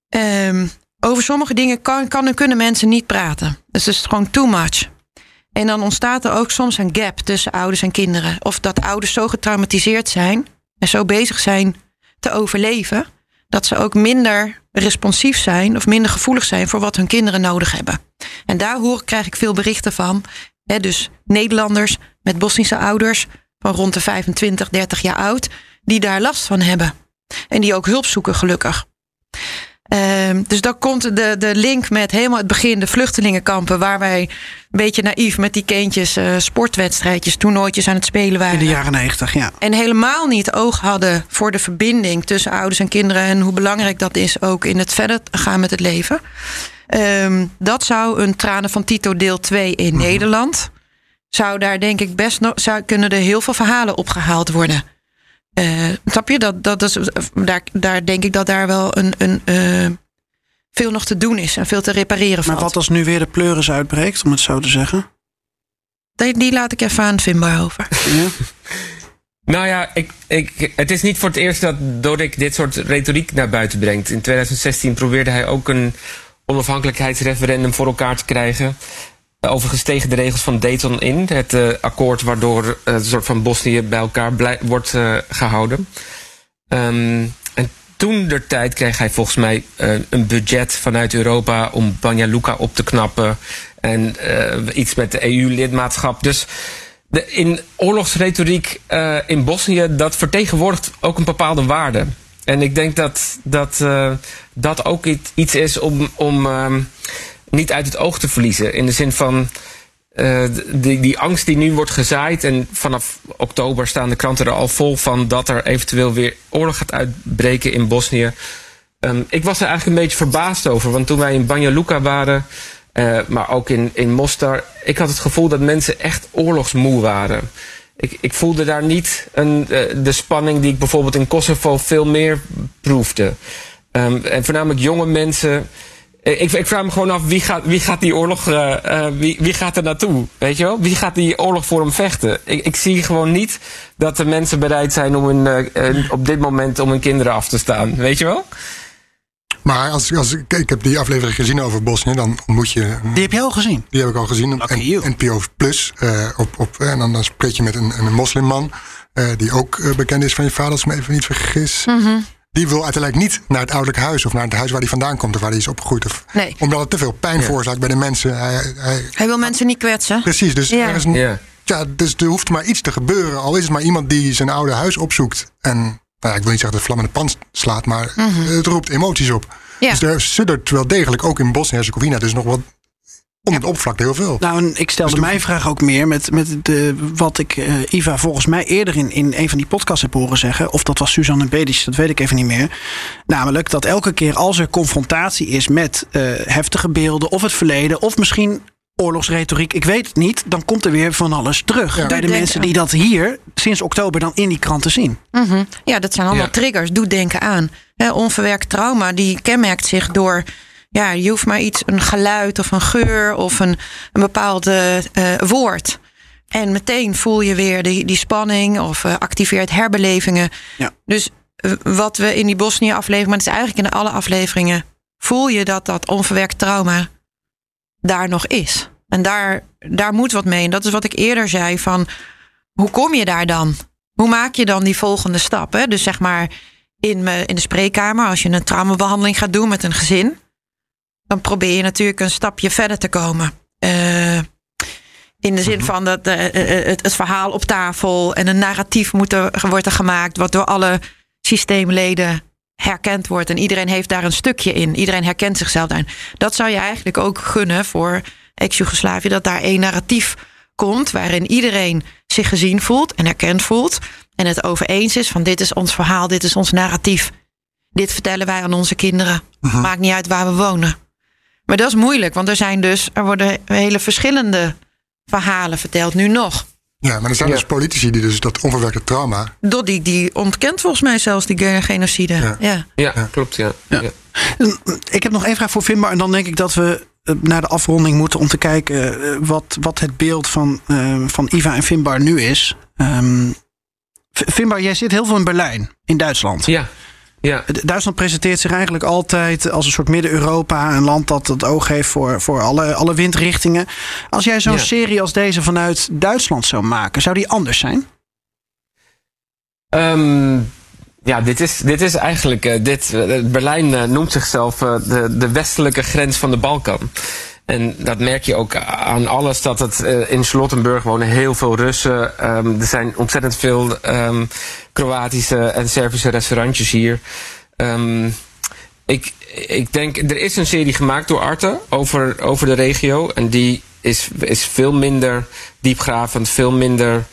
Ehm, over sommige dingen kan, kan en kunnen mensen niet praten. Dus is gewoon too much. En dan ontstaat er ook soms een gap tussen ouders en kinderen. Of dat ouders zo getraumatiseerd zijn en zo bezig zijn te overleven, dat ze ook minder responsief zijn of minder gevoelig zijn voor wat hun kinderen nodig hebben. En daar hoor, krijg ik veel berichten van. dus Nederlanders met Bosnische ouders van rond de 25, 30 jaar oud, die daar last van hebben. En die ook hulp zoeken, gelukkig. Ehm, dus dan komt de, de link met helemaal het begin, de vluchtelingenkampen, waar wij een beetje naïef met die kindjes uh, sportwedstrijdjes, toernooitjes aan het spelen waren. In de jaren negentig, ja. En helemaal niet oog hadden voor de verbinding tussen ouders en kinderen en hoe belangrijk dat is ook in het verder gaan met het leven. Um, dat zou een Tranen van Tito deel 2 in mhm. Nederland. Zou daar denk ik best nog, zou, kunnen er heel veel verhalen opgehaald worden. Uh, snap je? Dat, dat is, daar, daar denk ik dat daar wel een, een, uh, veel nog te doen is en veel te repareren valt. Maar wat als nu weer de pleuris uitbreekt, om het zo te zeggen? Die, die laat ik even aan Vimba over. Ja? Nou ja, ik, ik, het is niet voor het eerst dat Dodik dit soort retoriek naar buiten brengt. In 2016 probeerde hij ook een onafhankelijkheidsreferendum voor elkaar te krijgen. Overigens tegen de regels van Dayton in. Het uh, akkoord waardoor een soort van Bosnië bij elkaar wordt uh, gehouden. Um, en toen der tijd kreeg hij volgens mij een budget vanuit Europa om Banja Luka op te knappen. En iets met de EU-lidmaatschap. Dus de, in oorlogsretoriek in Bosnië, dat vertegenwoordigt ook een bepaalde waarde. En ik denk dat dat, dat ook iets is om. om um, niet uit het oog te verliezen. In de zin van uh, die, die angst die nu wordt gezaaid. En vanaf oktober staan de kranten er al vol van dat er eventueel weer oorlog gaat uitbreken in Bosnië. Um, ik was er eigenlijk een beetje verbaasd over. Want toen wij in Banja Luka waren, uh, maar ook in, in Mostar, ik had het gevoel dat mensen echt oorlogsmoe waren. Ik, ik voelde daar niet een, uh, de spanning die ik bijvoorbeeld in Kosovo veel meer proefde. Um, en voornamelijk jonge mensen eh, ik, ik, vraag me gewoon af, wie gaat, wie gaat die oorlog, uh, uh, wie, wie gaat er naartoe? Weet je wel? Wie gaat die oorlog voor hem vechten? Ik, ik zie gewoon niet dat de mensen bereid zijn om hun, uh, op dit moment om hun kinderen af te staan. Weet je wel? Maar als, als, ik, ik heb die aflevering gezien over Bosnië, dan moet je. Die heb je al gezien? Die heb ik al gezien. En, NPO Plus. op, op, en dan, dan spreek je met een, een moslimman. die ook bekend is van je vader, als ik me even niet vergis. Mm die wil uiteindelijk niet naar het ouderlijk huis of naar het huis waar hij vandaan komt of waar hij is opgegroeid. Of, nee. Omdat het te veel pijn veroorzaakt bij de mensen. Hij, hij, hij wil mensen niet kwetsen. Precies, dus ja. er is een, ja. dus er hoeft maar iets te gebeuren. Al is het maar iemand die zijn oude huis opzoekt. En nou ja, ik wil niet zeggen dat het vlam in de pan slaat, maar mhm. het roept emoties op. Ja. Dus er suddert wel degelijk ook in Bosnië-Herzegovina dus nog wat om het oppervlak heel veel. Nou, ik stelde dus mijn vraag ook meer met, met de, wat ik uh, Iva volgens mij eerder in, in een van die podcasts heb horen zeggen. Of dat was Suzanne Bedisch, dat weet ik even niet meer. Namelijk dat elke keer als er confrontatie is met uh, heftige beelden of het verleden. Of misschien oorlogsretoriek, ik weet het niet. Dan komt er weer van alles terug. Ja. Bij de mensen die dat hier sinds oktober dan in die kranten zien. Mm -hmm. Ja, dat zijn allemaal ja. triggers. Doe denken aan. He, onverwerkt trauma, die kenmerkt zich door ja, je hoeft maar iets, een geluid of een geur of een, een bepaald uh, woord. En meteen voel je weer die, die spanning of uh, activeert herbelevingen. Ja. Dus wat we in die Bosnië-aflevering, maar het is eigenlijk in alle afleveringen, voel je dat dat onverwerkt trauma daar nog is. En daar, daar moet wat mee. En dat is wat ik eerder zei: van hoe kom je daar dan? Hoe maak je dan die volgende stap? Hè? Dus zeg maar in, me, in de spreekkamer, als je een traumabehandeling gaat doen met een gezin dan probeer je natuurlijk een stapje verder te komen. Uh, in de zin mhm. van dat uh, het, het, verhaal op tafel en een narratief moet er, wordt er gemaakt, wat door alle systeemleden herkend wordt. En iedereen heeft daar een stukje in. Iedereen herkent zichzelf daarin. Dat zou je eigenlijk ook gunnen voor ex-Jugoslavië, dat daar één narratief komt waarin iedereen zich gezien voelt en herkend voelt. En het over eens is van dit is ons verhaal, dit is ons narratief. Dit vertellen wij aan onze kinderen. Mhm. Maakt niet uit waar we wonen. Maar dat is moeilijk, want er zijn dus, er worden hele verschillende verhalen verteld, nu nog. Ja, maar er zijn Ja. dus politici die dus dat onverwerkte trauma... Doddy die ontkent volgens mij zelfs die ge- genocide. Ja. Ja. Ja, klopt, ja. Ja. Ja. Ik heb nog één vraag voor Vimbar. En dan denk ik dat we eh, naar de afronding moeten om te kijken eh, wat, wat het beeld van, eh, van Iva en Vimbar nu is. Ehm V- Vimbar, jij zit heel veel in Berlijn, in Duitsland. ja. Ja. Duitsland presenteert zich eigenlijk altijd als een soort Midden-Europa. Een land dat het oog heeft voor, voor alle, alle windrichtingen. Als jij zo'n Ja. serie als deze vanuit Duitsland zou maken, zou die anders zijn? Ehm, ja, dit is, dit is eigenlijk. eh, dit, eh, Berlijn eh, noemt zichzelf de, de westelijke grens van de Balkan. En dat merk je ook aan alles dat het in Charlottenburg wonen heel veel Russen. Ehm, er zijn ontzettend veel ehm, Kroatische en Servische restaurantjes hier. Ehm, ik, ik denk, er is een serie gemaakt door Arte over, over de regio. En die is, is veel minder diepgravend, veel minder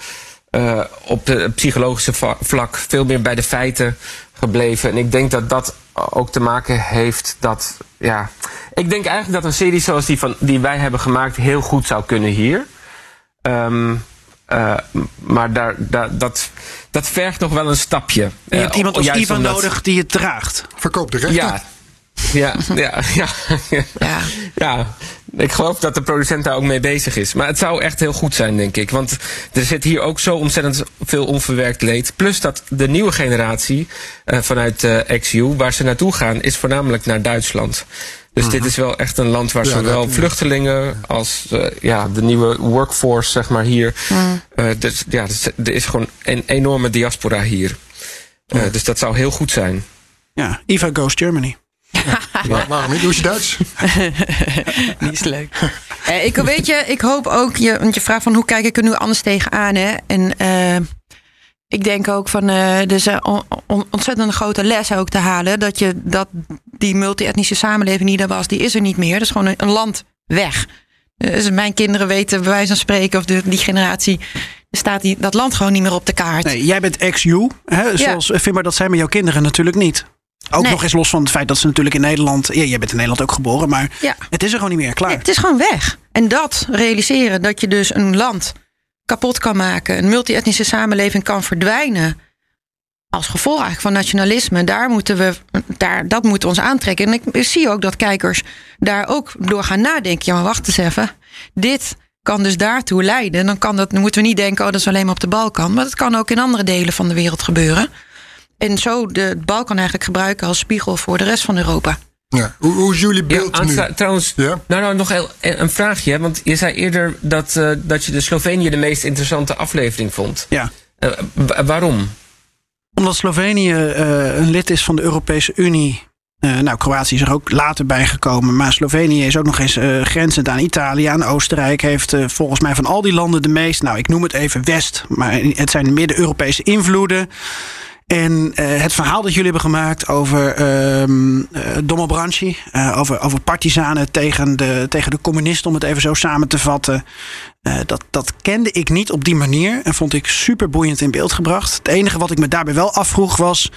eh, op de psychologische vlak, veel meer bij de feiten gebleven. En ik denk dat dat ook te maken heeft dat. Ja, ik denk eigenlijk dat een serie zoals die, van, die wij hebben gemaakt heel goed zou kunnen hier. Ehm, eh, maar daar, daar, dat, dat vergt nog wel een stapje. Je hebt Eh, iemand als Ivan omdat- nodig die het draagt. Verkoop de rechten. Ja. Ja, ja, ja, ja. Ja. Ik geloof dat de producent daar ook mee bezig is. Maar het zou echt heel goed zijn, denk ik. Want er zit hier ook zo ontzettend veel onverwerkt leed. Plus dat de nieuwe generatie eh, vanuit eh XU, waar ze naartoe gaan, is voornamelijk naar Duitsland. Dus dit is wel echt een land waar Ja, zowel dat- vluchtelingen als eh, ja, de nieuwe workforce, zeg maar, hier. eh, dus, ja, dus er is gewoon een enorme diaspora hier. Eh, Dus dat zou heel goed zijn. Ja, Iva Goes Germany. Waar- waarom niet? Doe je Duits? Die is leuk. Eh, ik, weet je, ik hoop ook, je, want je vraagt van hoe kijk ik er nu anders tegenaan. Hè? En eh, ik denk ook van, eh er is een on- on- ontzettend grote les ook te halen. Dat, je, dat die multi-etnische samenleving die er was, die is er niet meer. Dat is gewoon een, een land weg. Dus mijn kinderen weten, bij wijze van spreken, of de, die generatie, staat die, dat land gewoon niet meer op de kaart. Nee, jij bent hè, zoals ja. Vimbar, dat zijn met jouw kinderen natuurlijk niet. Ook Nee. nog eens los van het feit dat ze natuurlijk in Nederland... Ja, jij bent in Nederland ook geboren, maar Ja. het is er gewoon niet meer. Klaar. Nee, het is gewoon weg. En dat realiseren, dat je dus een land kapot kan maken, een multi-etnische samenleving kan verdwijnen. Als gevolg eigenlijk van nationalisme, daar moeten we, daar, dat moeten we ons aantrekken. En ik, ik zie ook dat kijkers daar ook door gaan nadenken. Ja, maar wacht eens even. Dit kan dus daartoe leiden. Dan, kan dat, dan moeten we niet denken, oh, dat is alleen maar op de Balkan. Maar dat kan ook in andere delen van de wereld gebeuren. En zo de Balkan eigenlijk gebruiken als spiegel voor de rest van Europa. Ja. Hoe, hoe is jullie Ja, beeld nu? aanslu- trouwens, Ja? nou, nou nog heel, een vraagje. Want je zei eerder dat, eh, dat je de Slovenië de meest interessante aflevering vond. Ja. Eh, wa- waarom? Omdat Slovenië eh, een lid is van de Europese Unie. Eh, nou, Kroatië is er ook later bijgekomen. Maar Slovenië is ook nog eens eh, grenzend aan Italië, aan Oostenrijk. Heeft eh, volgens mij van al die landen de meest, nou ik noem het even West. Maar het zijn Midden-Europese invloeden. En eh, het verhaal dat jullie hebben gemaakt over ehm uh, Domobranci, eh, over, over partisanen tegen de, tegen de communisten, om het even zo samen te vatten. eh, dat, dat kende ik niet op die manier en vond ik super boeiend in beeld gebracht. Het enige wat ik me daarbij wel afvroeg was.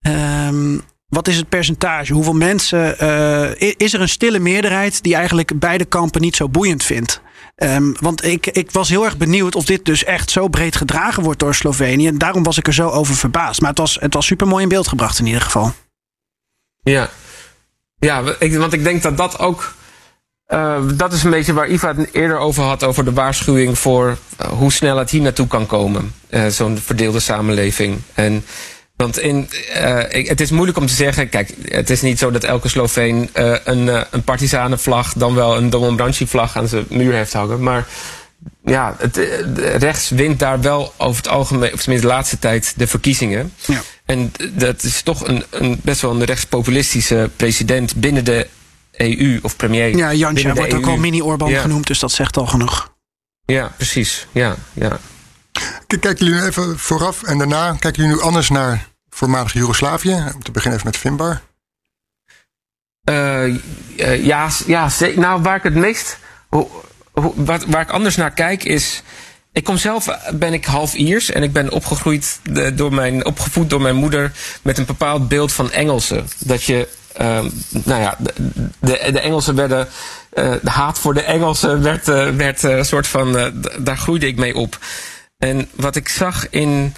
ehm, wat is het percentage? Hoeveel mensen. eh, is er een stille meerderheid die eigenlijk beide kampen niet zo boeiend vindt? Ehm, want ik, ik was heel erg benieuwd of dit dus echt zo breed gedragen wordt door Slovenië. En daarom was ik er zo over verbaasd. Maar het was, het was super mooi in beeld gebracht in ieder geval. Ja, ja ik, want ik denk dat dat ook. eh, dat is een beetje waar Iva het eerder over had, over de waarschuwing voor eh, hoe snel het hier naartoe kan komen. Eh, Zo'n verdeelde samenleving. En, want in, eh, ik- het is moeilijk om te zeggen, kijk, het is niet zo dat elke Sloveen eh, een, eh, een partisanenvlag, dan wel een Domobranci-vlag aan zijn muur heeft hangen. Maar ja, het, rechts wint daar wel over het algemeen, of tenminste de laatste tijd, de verkiezingen. Ja. En dat is toch een, een best wel een rechtspopulistische president binnen de EU of premier. Ja, de wordt ook EU. al mini-Orban Ja. genoemd, dus dat zegt al genoeg. Ja, precies. Ja, ja. Kijken jullie nu even vooraf en daarna kijken jullie nu anders naar voormalig Joegoslavië? Om te beginnen even met Finbar. Eh, eh, ja, ja nou waar ik het meest. wat, waar ik anders naar kijk is. Ik kom zelf, eh, ben ik half Iers en ik ben opgegroeid door mijn, opgevoed door mijn moeder met een bepaald beeld van Engelsen. Dat je, ehm, nou ja, de, de, Engelsen werden, de haat voor de Engelsen werd, werd een soort van, daar groeide ik mee op. En wat ik zag in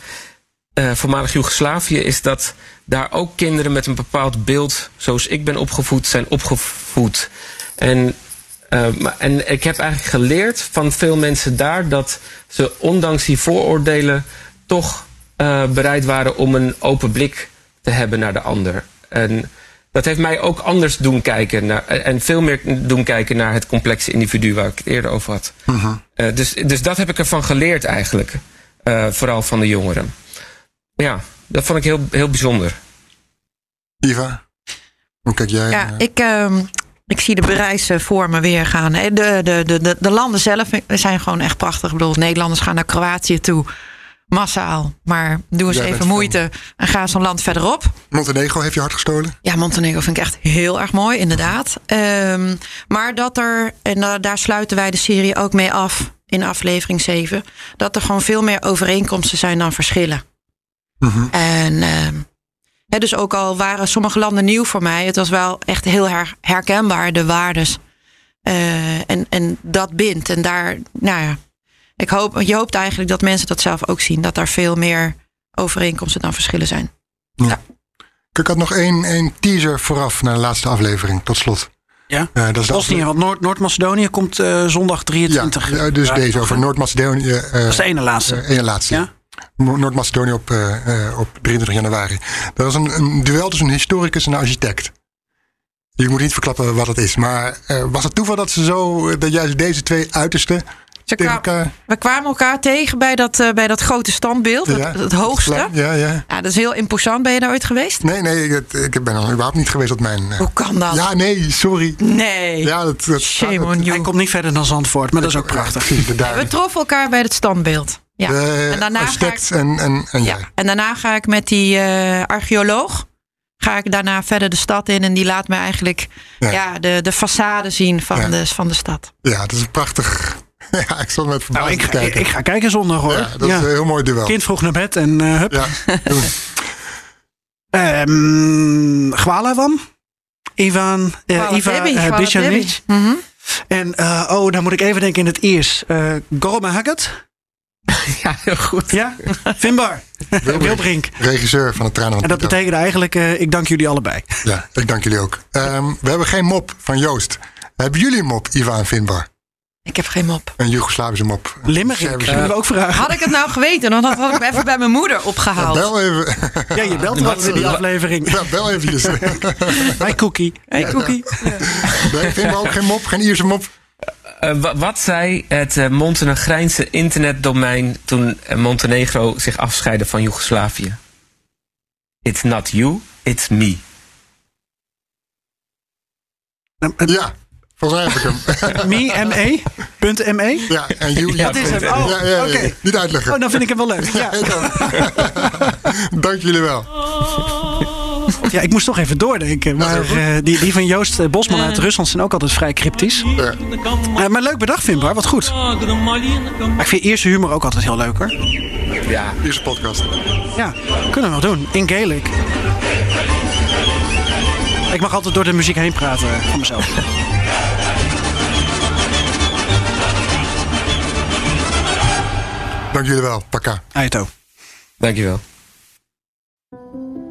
uh, voormalig Joegoslavië is dat daar ook kinderen met een bepaald beeld, zoals ik ben opgevoed, zijn opgevoed. En, uh, en ik heb eigenlijk geleerd van veel mensen daar dat ze ondanks die vooroordelen toch uh, bereid waren om een open blik te hebben naar de ander. En dat heeft mij ook anders doen kijken naar, en veel meer doen kijken naar het complexe individu waar ik het eerder over had. Mhm. Dus, dus dat heb ik ervan geleerd eigenlijk. Vooral van de jongeren. Ja, dat vond ik heel, heel bijzonder. Iva, hoe kijk jij? Ja, ik, uh, ik zie de bereizen voor me weer gaan. De, de, de, de, de landen zelf zijn gewoon echt prachtig. Ik bedoel, Nederlanders gaan naar Kroatië toe massaal. Maar doe eens Jij even moeite en ga zo'n land verderop. Montenegro heeft je hart gestolen? Ja, Montenegro vind ik echt heel erg mooi, inderdaad. Um, maar dat er, en daar sluiten wij de serie ook mee af in aflevering 7, dat er gewoon veel meer overeenkomsten zijn dan verschillen. -hmm. En uh, hè, dus ook al waren sommige landen nieuw voor mij, het was wel echt heel her herkenbaar, de waardes. Uh, en, en dat bindt. En daar, nou ja, ik hoop, je hoopt eigenlijk dat mensen dat zelf ook zien. Dat er veel meer overeenkomsten dan verschillen zijn. Ja. ja. Ik had nog één, één teaser vooraf naar de laatste aflevering, tot slot. Ja, uh, dat is Bosnië, want Noord- Noord-Macedonië komt uh, zondag 23. Ja, dus ja, deze over Noord-Macedonië. Uh, dat is de ene laatste. ene laatste. Ja? Noord-Macedonië op, op 23 januari. Dat was een, een duel tussen een historicus en een architect. Je moet niet verklappen wat het is. Maar was het toeval dat ze zo, dat juist deze twee uitersten kwam, we kwamen elkaar tegen bij dat, uh, bij dat grote standbeeld, ja, het, het, hoogste. Ja, ja. ja, dat is heel imposant. Ben je daar ooit geweest? Nee, nee, ik, ik ben nog überhaupt niet geweest op mijn. Uh... Hoe kan dat? Ja, nee, sorry. Nee. Ja, dat, dat, Shame on you. Hij komt niet verder dan Zandvoort, maar dat is ook prachtig. Ja, we troffen elkaar bij het standbeeld. Ja. De en, daarna ga ik, en, en, en, ja. en daarna ga ik met die uh, archeoloog. Ga ik daarna verder de stad in en die laat me eigenlijk ja. ja de, de façade zien van, de, van de stad. Ja, dat is een prachtig. Ja, ik zal met nou, ik, kijken. Ik, ik, ga kijken zondag hoor. Ja, dat ja. is een heel mooi duel. Kind vroeg naar bed en uh, hup. Ja, um, Gwalawan. Ivan, uh, Iva uh. Mm -hmm. En uh, oh, dan moet ik even denken in het Iers. Uh, Gorma Haggett. ja, heel goed. Ja, Finbar. Wilbrink. Regisseur van het Tranen van En dat betekent eigenlijk, uh, ik dank jullie allebei. Ja, ik dank jullie ook. Um, we hebben geen mop van Joost. Hebben jullie een mop, Iva en Finbar? Ik heb geen mop. Een Joegoslavische mop. Limerick, kunnen we ook vragen. Had ik het nou geweten, dan had ik hem even bij mijn moeder opgehaald. Ja, bel even. Ja, je belt wat in die aflevering. Ja, bel eventjes. Hi Cookie. Hey Cookie. Ja. Nee, vinden we ook geen mop, geen Ierse mop. Uh, wat zei het uh, Montenegrijnse internetdomein toen Montenegro zich afscheidde van Joegoslavië? It's not you, it's me. Ja. Volgens mij heb ik hem. Me, M-E? Punt M-E? Ja, en you. Dat is hem. Oh, ja, ja. Okay. Niet uitleggen. Oh, dan vind ik hem wel leuk. Ja. Dank jullie wel. Ja, ik moest toch even doordenken. Maar uh, die, die van Joost Bosman uit Rusland zijn ook altijd vrij cryptisch. Ja. Uh, maar leuk bedacht, Vimbar. Wat goed. Maar ik vind eerste humor ook altijd heel leuk, hoor. Ja. Eerste podcast. Ja, kunnen we wel doen. In Gaelic. Ik mag altijd door de muziek heen praten van mezelf. Dank jullie wel. Pakka. Aito. Dankjewel.